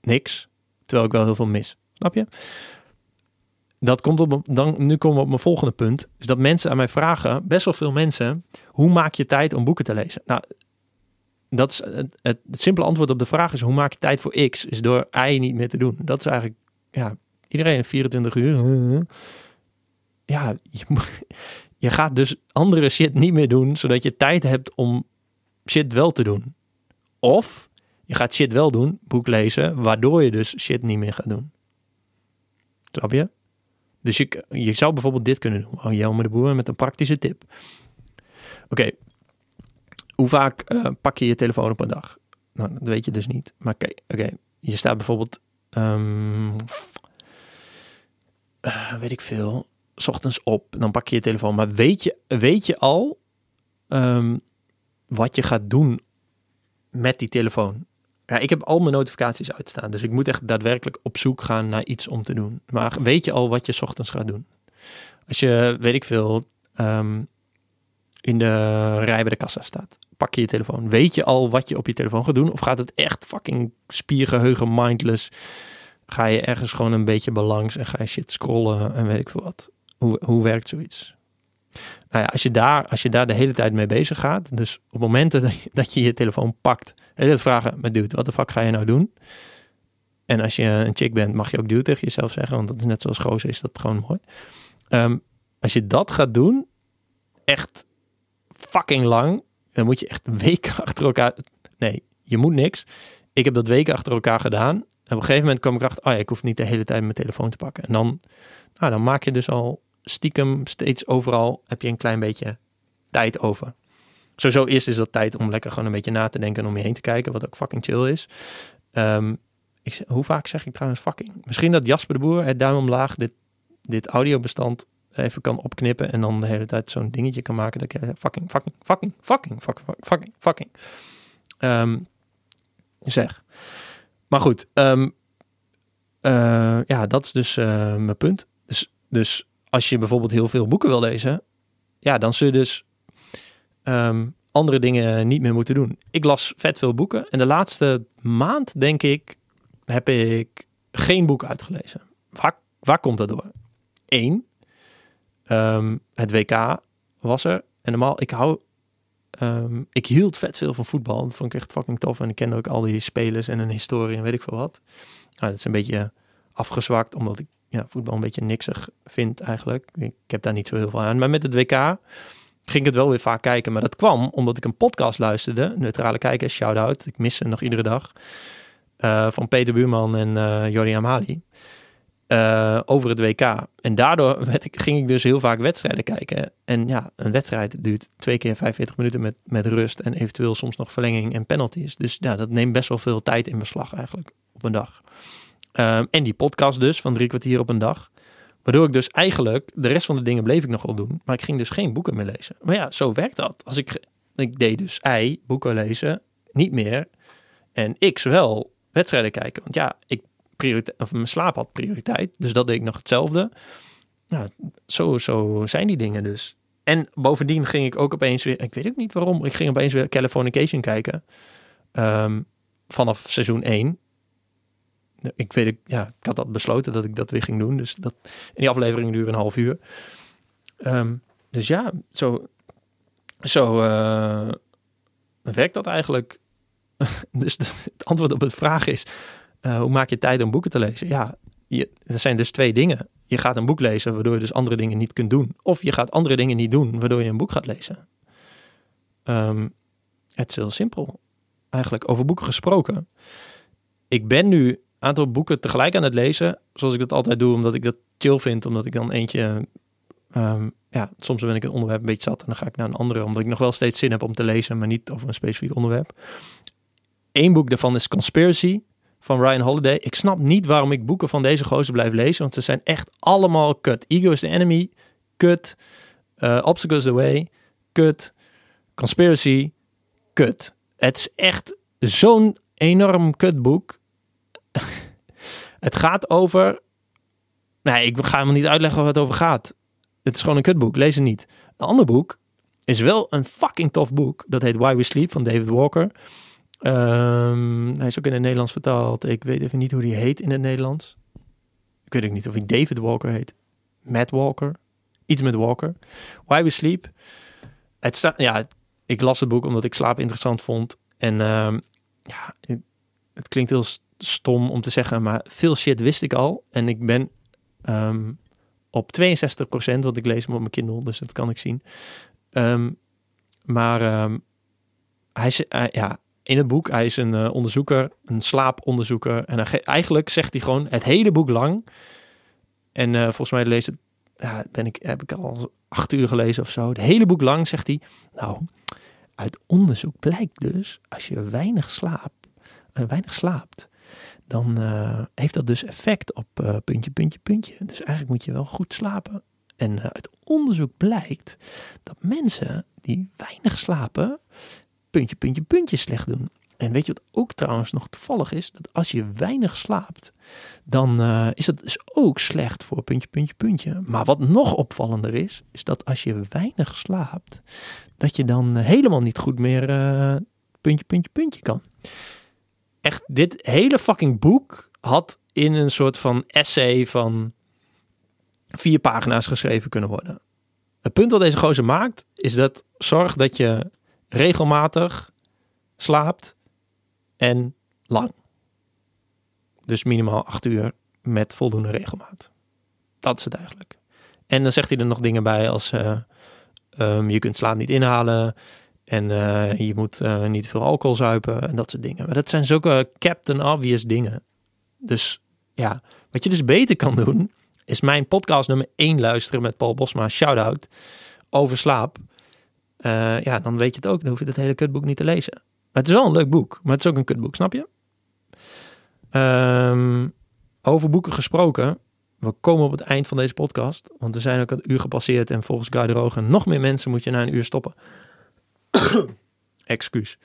niks. Terwijl ik wel heel veel mis. Snap je? Dat komt op, dan, nu komen we op mijn volgende punt. Is dat mensen aan mij vragen, best wel veel mensen, hoe maak je tijd om boeken te lezen? Nou, dat is het, het, simpele antwoord op de vraag is: hoe maak je tijd voor X? Is door Y niet meer te doen. Dat is eigenlijk, ja, iedereen 24 uur. Ja, je, gaat dus andere shit niet meer doen, zodat je tijd hebt om shit wel te doen. Of je gaat shit wel doen, boek lezen, waardoor je dus shit niet meer gaat doen. Snap je? Dus je, je zou bijvoorbeeld dit kunnen doen. Oh, de Boer met een praktische tip. Oké, hoe vaak uh, pak je je telefoon op een dag? Nou, dat weet je dus niet. Maar oké, je staat bijvoorbeeld, um, uh, weet ik veel, s ochtends op, dan pak je je telefoon. Maar weet je, weet je al um, wat je gaat doen met die telefoon? Ja, ik heb al mijn notificaties uitstaan. Dus ik moet echt daadwerkelijk op zoek gaan naar iets om te doen. Maar weet je al wat je s ochtends gaat doen? Als je, weet ik veel, um, in de rij bij de kassa staat. Pak je je telefoon. Weet je al wat je op je telefoon gaat doen? Of gaat het echt fucking spiergeheugen, mindless? Ga je ergens gewoon een beetje belangs en ga je shit scrollen en weet ik veel wat? Hoe, hoe werkt zoiets? Nou ja, als je, daar, als je daar de hele tijd mee bezig gaat, dus op momenten dat je dat je, je telefoon pakt, en je vragen, maar dude, wat de fuck ga je nou doen? En als je een chick bent, mag je ook dude tegen jezelf zeggen, want dat is net zoals gozer, is dat gewoon mooi. Um, als je dat gaat doen, echt fucking lang, dan moet je echt weken achter elkaar. Nee, je moet niks. Ik heb dat weken achter elkaar gedaan. En op een gegeven moment kwam ik achter, oh ja, ik hoef niet de hele tijd mijn telefoon te pakken. En dan, nou, dan maak je dus al stiekem steeds overal heb je een klein beetje tijd over. Sowieso eerst is dat tijd om lekker gewoon een beetje na te denken en om je heen te kijken, wat ook fucking chill is. Um, ik, hoe vaak zeg ik trouwens fucking? Misschien dat Jasper de Boer, het duim omlaag, dit, dit audiobestand even kan opknippen en dan de hele tijd zo'n dingetje kan maken dat ik fucking, fucking, fucking, fucking, fucking, fucking, fucking, um, zeg. Maar goed, um, uh, ja, dat is dus uh, mijn punt. Dus, dus als je bijvoorbeeld heel veel boeken wil lezen, ja, dan zul je dus um, andere dingen niet meer moeten doen. Ik las vet veel boeken en de laatste maand, denk ik, heb ik geen boek uitgelezen. Waar, waar komt dat door? Eén, um, het WK was er. En normaal, ik hou, um, ik hield vet veel van voetbal. Dat vond ik echt fucking tof. En ik kende ook al die spelers en een historie en weet ik veel wat. Nou, dat is een beetje afgezwakt, omdat ik ja, voetbal een beetje niksig vind eigenlijk. Ik heb daar niet zo heel veel aan. Maar met het WK ging ik het wel weer vaak kijken. Maar dat kwam omdat ik een podcast luisterde. Neutrale Kijkers, shout-out. Ik mis ze nog iedere dag. Uh, van Peter Buurman en uh, Jordi Amali. Uh, over het WK. En daardoor werd ik, ging ik dus heel vaak wedstrijden kijken. En ja, een wedstrijd duurt twee keer 45 minuten met, met rust. En eventueel soms nog verlenging en penalties. Dus ja, dat neemt best wel veel tijd in beslag eigenlijk op een dag. Um, en die podcast dus van drie kwartier op een dag. Waardoor ik dus eigenlijk de rest van de dingen bleef ik nog wel doen. Maar ik ging dus geen boeken meer lezen. Maar ja, zo werkt dat. Als ik, ik deed dus I, boeken lezen, niet meer. En X wel, wedstrijden kijken. Want ja, ik prioriteit, of mijn slaap had prioriteit. Dus dat deed ik nog hetzelfde. Nou, zo, zo zijn die dingen dus. En bovendien ging ik ook opeens weer, ik weet ook niet waarom, ik ging opeens weer Californication kijken. Um, vanaf seizoen 1 ik weet ik, ja, ik had dat besloten dat ik dat weer ging doen. Dus dat, die aflevering duurde een half uur. Um, dus ja, zo, zo uh, werkt dat eigenlijk. dus de, het antwoord op het vraag is, uh, hoe maak je tijd om boeken te lezen? Ja, er zijn dus twee dingen. Je gaat een boek lezen waardoor je dus andere dingen niet kunt doen. Of je gaat andere dingen niet doen waardoor je een boek gaat lezen. Um, het is heel simpel. Eigenlijk over boeken gesproken. Ik ben nu aantal boeken tegelijk aan het lezen. Zoals ik dat altijd doe, omdat ik dat chill vind. Omdat ik dan eentje... Um, ja, soms ben ik een onderwerp een beetje zat en dan ga ik naar een andere. Omdat ik nog wel steeds zin heb om te lezen, maar niet over een specifiek onderwerp. Eén boek daarvan is Conspiracy van Ryan Holiday. Ik snap niet waarom ik boeken van deze gozer blijf lezen, want ze zijn echt allemaal kut. Ego is the enemy, kut. Uh, Obstacles the way, kut. Conspiracy, kut. Het is echt zo'n enorm kutboek. het gaat over Nee, ik ga helemaal niet uitleggen waar het over gaat. Het is gewoon een kutboek. Lees het niet. Een ander boek is wel een fucking tof boek. Dat heet Why We Sleep van David Walker. Ehm, hij is ook in het Nederlands vertaald. Ik weet even niet hoe die heet in het Nederlands. Ik weet ook niet of hij David Walker heet. Matt Walker. Iets met Walker. Why We Sleep. Het ja, ik las het boek omdat ik slaap interessant vond. En ehm, ja, het, klinkt heel stom om te zeggen, maar veel shit wist ik al. En ik ben ehm, op 62%, want ik lees op mijn Kindle, dus dat kan ik zien. Maar hij, ja, in het boek, hij is een uh, onderzoeker, een slaaponderzoeker. En eigenlijk zegt hij gewoon het hele boek lang. En uh, volgens mij lees het, ja, ben ik, heb ik al acht uur gelezen of zo. Het hele boek lang zegt hij, nou, uit onderzoek blijkt dus, als je weinig slaapt, uh, weinig slaapt, dan heeft dat dus effect op puntje, puntje, puntje. Dus eigenlijk moet je wel goed slapen. En uit onderzoek blijkt dat mensen die weinig slapen, puntje, puntje, puntje slecht doen. En weet je wat ook trouwens nog toevallig is? Dat als je weinig slaapt, dan uh, is dat dus ook slecht voor puntje, puntje, puntje. Maar wat nog opvallender is, is dat als je weinig slaapt, dat je dan helemaal niet goed meer uh, puntje, puntje, puntje kan. Echt, dit hele fucking boek had in een soort van essay van vier pagina's geschreven kunnen worden. Het punt wat deze gozer maakt, is dat zorg dat je regelmatig slaapt en lang. Dus minimaal acht uur met voldoende regelmaat. Dat is het eigenlijk. En dan zegt hij er nog dingen bij als uh, um, je kunt slaap niet inhalen en uh, je moet uh, niet veel alcohol zuipen en dat soort dingen. Maar dat zijn zulke captain obvious dingen. Dus ja, wat je dus beter kan doen, is mijn podcast nummer 1 luisteren met Paul Bosma, shout-out, over slaap. Uh, ja, dan weet je het ook. Dan hoef je het hele kutboek niet te lezen. Maar het is wel een leuk boek, maar het is ook een kutboek, snap je? Um, over boeken gesproken. We komen op het eind van deze podcast. Want we zijn ook het uur gepasseerd. En volgens Guy Rogen nog meer mensen moet je na een uur stoppen. Excuus.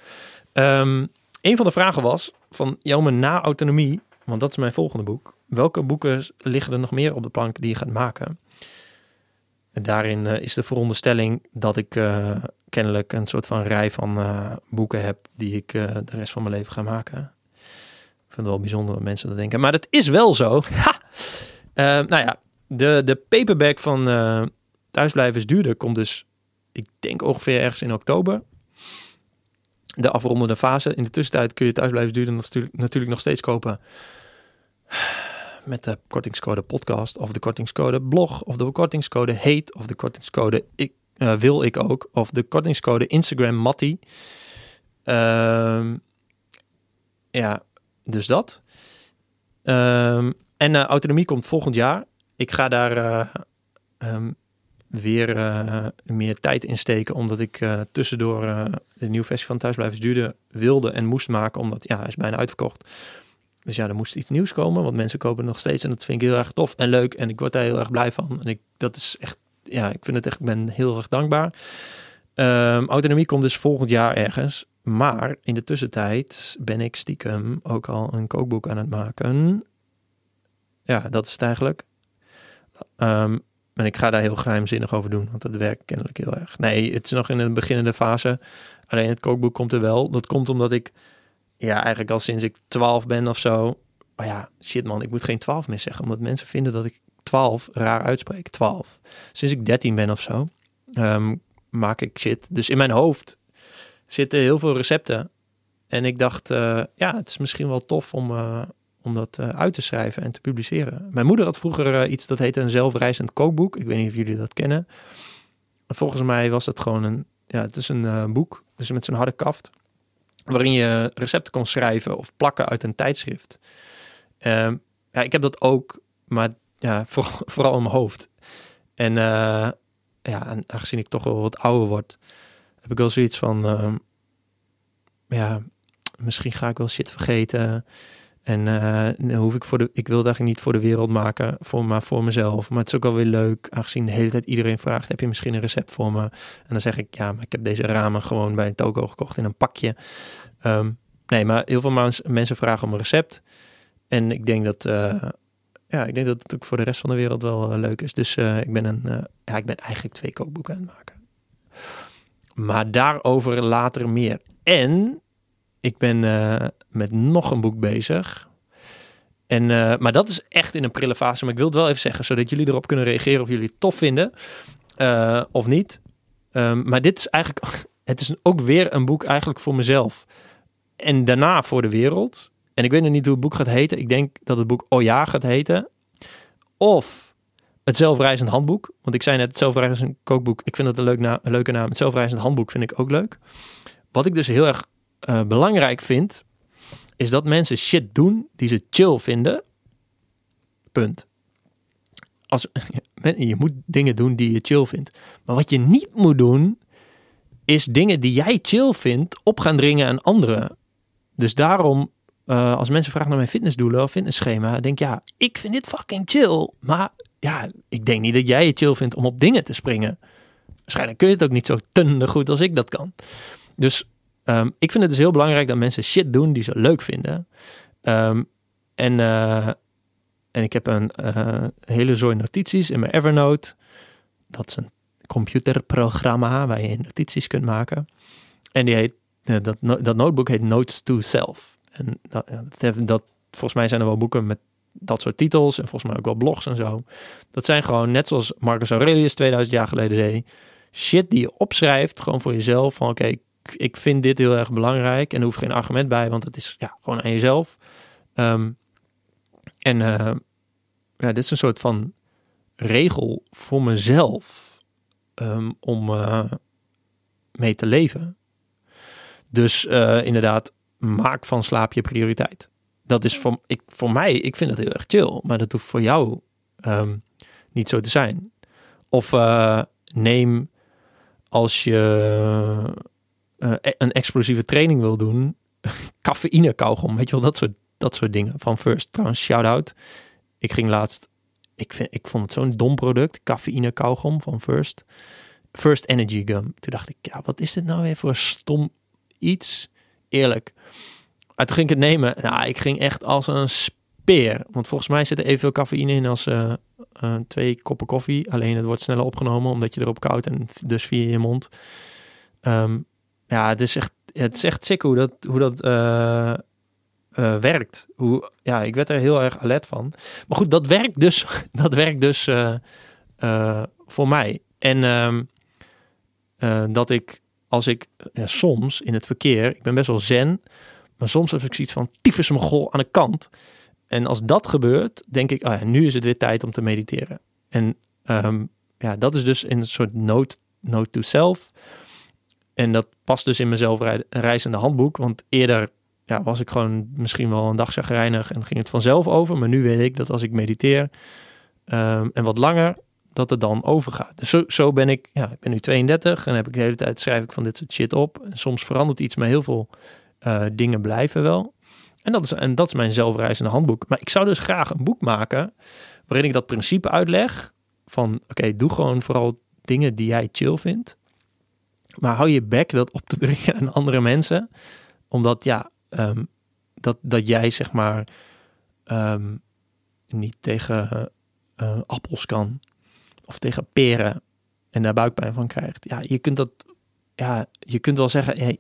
Um, een van de vragen was van jou na autonomie. Want dat is mijn volgende boek. Welke boeken liggen er nog meer op de plank die je gaat maken? Daarin uh, is de veronderstelling dat ik uh, kennelijk een soort van rij van uh, boeken heb die ik de rest van mijn leven ga maken. Ik vind het wel bijzonder dat mensen dat denken. Maar dat is wel zo. nou ja, de, de paperback van Thuisblijven is duurder komt dus, ik denk ongeveer ergens in oktober. De afrondende fase. In de tussentijd kun je Thuisblijven is duurder natuurlijk, natuurlijk nog steeds kopen met de kortingscode podcast of de kortingscode blog of de kortingscode heet of de kortingscode ik, uh, wil ik ook of de kortingscode Instagram Matty. Uh, ja, dus dat. Um, en uh, autonomie komt volgend jaar. Ik ga daar um, weer meer tijd in steken, omdat ik tussendoor de nieuwe versie van Thuisblijvers duurde wilde en moest maken, omdat ja, hij is bijna uitverkocht. Dus ja, er moest iets nieuws komen, want mensen kopen nog steeds en dat vind ik heel erg tof en leuk en ik word daar heel erg blij van. En ik, dat is echt, ja, ik vind het echt, ik ben heel erg dankbaar. Um, autonomie komt dus volgend jaar ergens, maar in de tussentijd ben ik stiekem ook al een kookboek aan het maken. Ja, dat is het eigenlijk. Um, en ik ga daar heel geheimzinnig over doen, want dat werkt kennelijk heel erg. Nee, het is nog in een beginnende fase. Alleen het kookboek komt er wel. Dat komt omdat ik ja, eigenlijk al sinds ik 12 ben of zo. Maar ja, shit man, ik moet geen 12 meer zeggen. Omdat mensen vinden dat ik 12 raar uitspreek. 12. Sinds ik 13 ben of zo, ehm, maak ik shit. Dus in mijn hoofd zitten heel veel recepten. En ik dacht, uh, ja, het is misschien wel tof om, uh, om dat uh, uit te schrijven en te publiceren. Mijn moeder had vroeger iets dat heette een zelfreizend kookboek. Ik weet niet of jullie dat kennen. Volgens mij was dat gewoon een, ja, het is een boek. Dus met zo'n harde kaft waarin je recepten kon schrijven of plakken uit een tijdschrift. Uh, ja, ik heb dat ook, maar ja, voor, vooral in mijn hoofd. En uh, ja, en aangezien ik toch wel wat ouder word, heb ik wel zoiets van, uh, ja, misschien ga ik wel shit vergeten. En uh, hoef ik voor de, ik wil dat niet voor de wereld maken, voor, maar voor mezelf. Maar het is ook wel weer leuk, aangezien de hele tijd iedereen vraagt: heb je misschien een recept voor me? En dan zeg ik: ja, maar ik heb deze ramen gewoon bij een toko gekocht in een pakje. Um, nee, maar heel veel mensen vragen om een recept. En ik denk dat, uh, ja, ik denk dat het ook voor de rest van de wereld wel leuk is. Dus ik, ben een, ja, ik ben eigenlijk twee kookboeken aan het maken. Maar daarover later meer. En ik ben met nog een boek bezig. En, maar dat is echt in een prille fase. Maar ik wil het wel even zeggen, zodat jullie erop kunnen reageren of jullie het tof vinden of niet. Ehm, maar dit is eigenlijk, het is ook weer een boek eigenlijk voor mezelf. En daarna voor de wereld. En ik weet nog niet hoe het boek gaat heten. Ik denk dat het boek Oh ja gaat heten. Of het zelfreizend handboek. Want ik zei net, het zelfreizend kookboek. Ik vind dat een, leuk een leuke naam. Het zelfreizend handboek vind ik ook leuk. Wat ik dus heel erg uh, belangrijk vind, is dat mensen shit doen die ze chill vinden. Punt. Als, je moet dingen doen die je chill vindt. Maar wat je niet moet doen, is dingen die jij chill vindt op gaan dringen aan anderen. Dus daarom, uh, als mensen vragen naar mijn fitnessdoelen of fitnessschema, denk ja, ik vind dit fucking chill. Maar ja, ik denk niet dat jij het chill vindt om op dingen te springen. Waarschijnlijk kun je het ook niet zo tunde goed als ik dat kan. Dus um, ik vind het dus heel belangrijk dat mensen shit doen die ze leuk vinden. Um, en, uh, en ik heb een uh, hele zooi notities in mijn Evernote. Dat is een computerprogramma waar je notities kunt maken. En die heet, uh, dat, dat notebook heet Notes to Self. En dat, dat, volgens mij zijn er wel boeken met dat soort titels en volgens mij ook wel blogs en zo. Dat zijn gewoon net zoals Marcus Aurelius 2000 jaar geleden deed. Shit die je opschrijft gewoon voor jezelf. Van oké, ik vind dit heel erg belangrijk. En er hoeft geen argument bij, want het is ja, gewoon aan jezelf. Um, en uh, ja, dit is een soort van regel voor mezelf um, om uh, mee te leven. Dus uh, inderdaad, maak van slaap je prioriteit. Dat is voor, ik, voor mij, ik vind dat heel erg chill. Maar dat hoeft voor jou um, niet zo te zijn. Of neem als je een explosieve training wil doen, cafeïne kauwgom. Weet je wel, dat soort, dat soort dingen. Van First, trouwens, shout-out. Ik ging laatst, ik, vind, ik vond het zo'n dom product, cafeïne kauwgom van First. First Energy Gum. Toen dacht ik, ja, wat is dit nou weer voor stom iets? Eerlijk. Maar toen ging ik het nemen. Nou, ik ging echt als een speer. Want volgens mij zit er evenveel cafeïne in als uh, uh, twee koppen koffie. Alleen het wordt sneller opgenomen omdat je erop koud en dus via je mond. Um, ja, het is echt, het is echt sick hoe dat, hoe dat uh, uh, werkt. Hoe, ja, ik werd er heel erg alert van. Maar goed, dat werkt dus, dat werkt dus uh, voor mij. En um, dat ik, als ik ja, soms in het verkeer, ik ben best wel zen, maar soms heb ik zoiets van tyfus gol aan de kant. En als dat gebeurt, denk ik, oh ja, nu is het weer tijd om te mediteren. En um, ja, dat is dus in een soort note, note to self. En dat past dus in mijn zelfreizende handboek. Want eerder ja, was ik gewoon misschien wel een dag zagrijnig en ging het vanzelf over. Maar nu weet ik dat als ik mediteer um, en wat langer, dat het dan overgaat. Dus zo, ben ik, ja, ik ben nu 32 en heb ik de hele tijd schrijf ik van dit soort shit op. En soms verandert iets, maar heel veel uh, dingen blijven wel. En dat, is, en dat is mijn zelfreizende handboek. Maar ik zou dus graag een boek maken waarin ik dat principe uitleg van oké, doe gewoon vooral dingen die jij chill vindt. Maar hou je bek dat op te dringen aan andere mensen. Omdat ja, um, dat, dat jij zeg maar um, niet tegen uh, appels kan. Of tegen peren. En daar buikpijn van krijgt. Ja, je kunt dat. Ja, je kunt wel zeggen. Hey,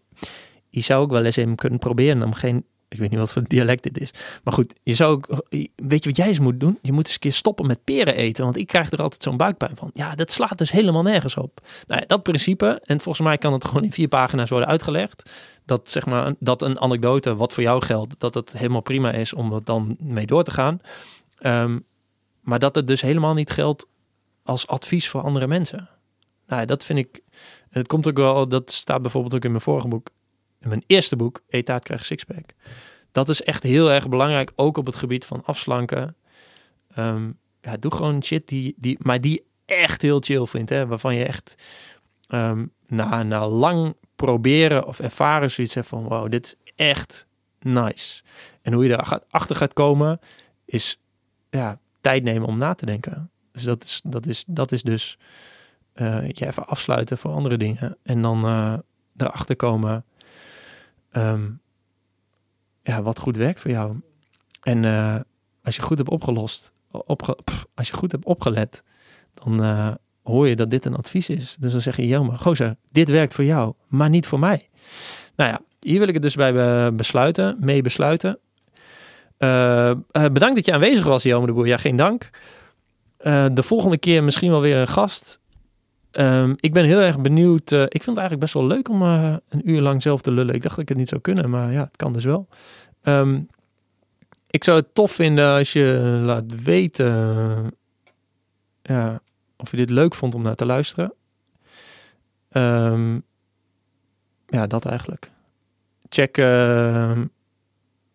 je zou ook wel eens even kunnen proberen om geen ik weet niet wat voor dialect dit is. Maar goed, je zou ook, weet je wat jij eens moet doen? Je moet eens een keer stoppen met peren eten. Want ik krijg er altijd zo'n buikpijn van. Ja, dat slaat dus helemaal nergens op. Nou dat principe. En volgens mij kan het gewoon in vier pagina's worden uitgelegd. Dat zeg maar, dat een anekdote wat voor jou geldt, dat het helemaal prima is om er dan mee door te gaan. Um, maar dat het dus helemaal niet geldt als advies voor andere mensen. Nou, dat vind ik. Het komt ook wel, dat staat bijvoorbeeld ook in mijn vorige boek mijn eerste boek, Etaat krijgt sixpack. Dat is echt heel erg belangrijk, ook op het gebied van afslanken. Um, ja, doe gewoon shit die, die, maar die echt heel chill vindt. Hè? Waarvan je echt um, na, na lang proberen of ervaren zoiets hebt van... wow, dit is echt nice. En hoe je erachter gaat komen, is ja, tijd nemen om na te denken. Dus dat is, dat is, dat is dus uh, je even afsluiten voor andere dingen. En dan uh, erachter komen um, ja, wat goed werkt voor jou. En uh, als je goed hebt opgelost, opge, als je goed hebt opgelet, dan uh, hoor je dat dit een advies is. Dus dan zeg je, Jelmer, gozer, dit werkt voor jou, maar niet voor mij. Nou ja, hier wil ik het dus bij besluiten, mee besluiten. Bedankt dat je aanwezig was, Jelmer de Boer. Ja, geen dank. De volgende keer misschien wel weer een gast. Um, ik ben heel erg benieuwd. Uh, ik vind het eigenlijk best wel leuk om een uur lang zelf te lullen. Ik dacht dat ik het niet zou kunnen, maar ja, het kan dus wel. Um, ik zou het tof vinden als je laat weten ja, of je dit leuk vond om naar te luisteren. Um, ja, dat eigenlijk. Check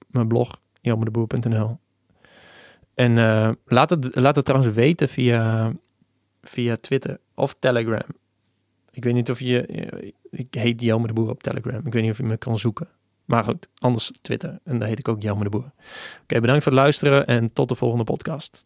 mijn blog, jamerdeboer.nl. En uh, laat, het, laat het trouwens weten via, via Twitter of Telegram. Ik weet niet of je... Ik heet Jelmer de Boer op Telegram. Ik weet niet of je me kan zoeken. Maar goed, anders Twitter. En daar heet ik ook Jelmer de Boer. Oké, bedankt voor het luisteren en tot de volgende podcast.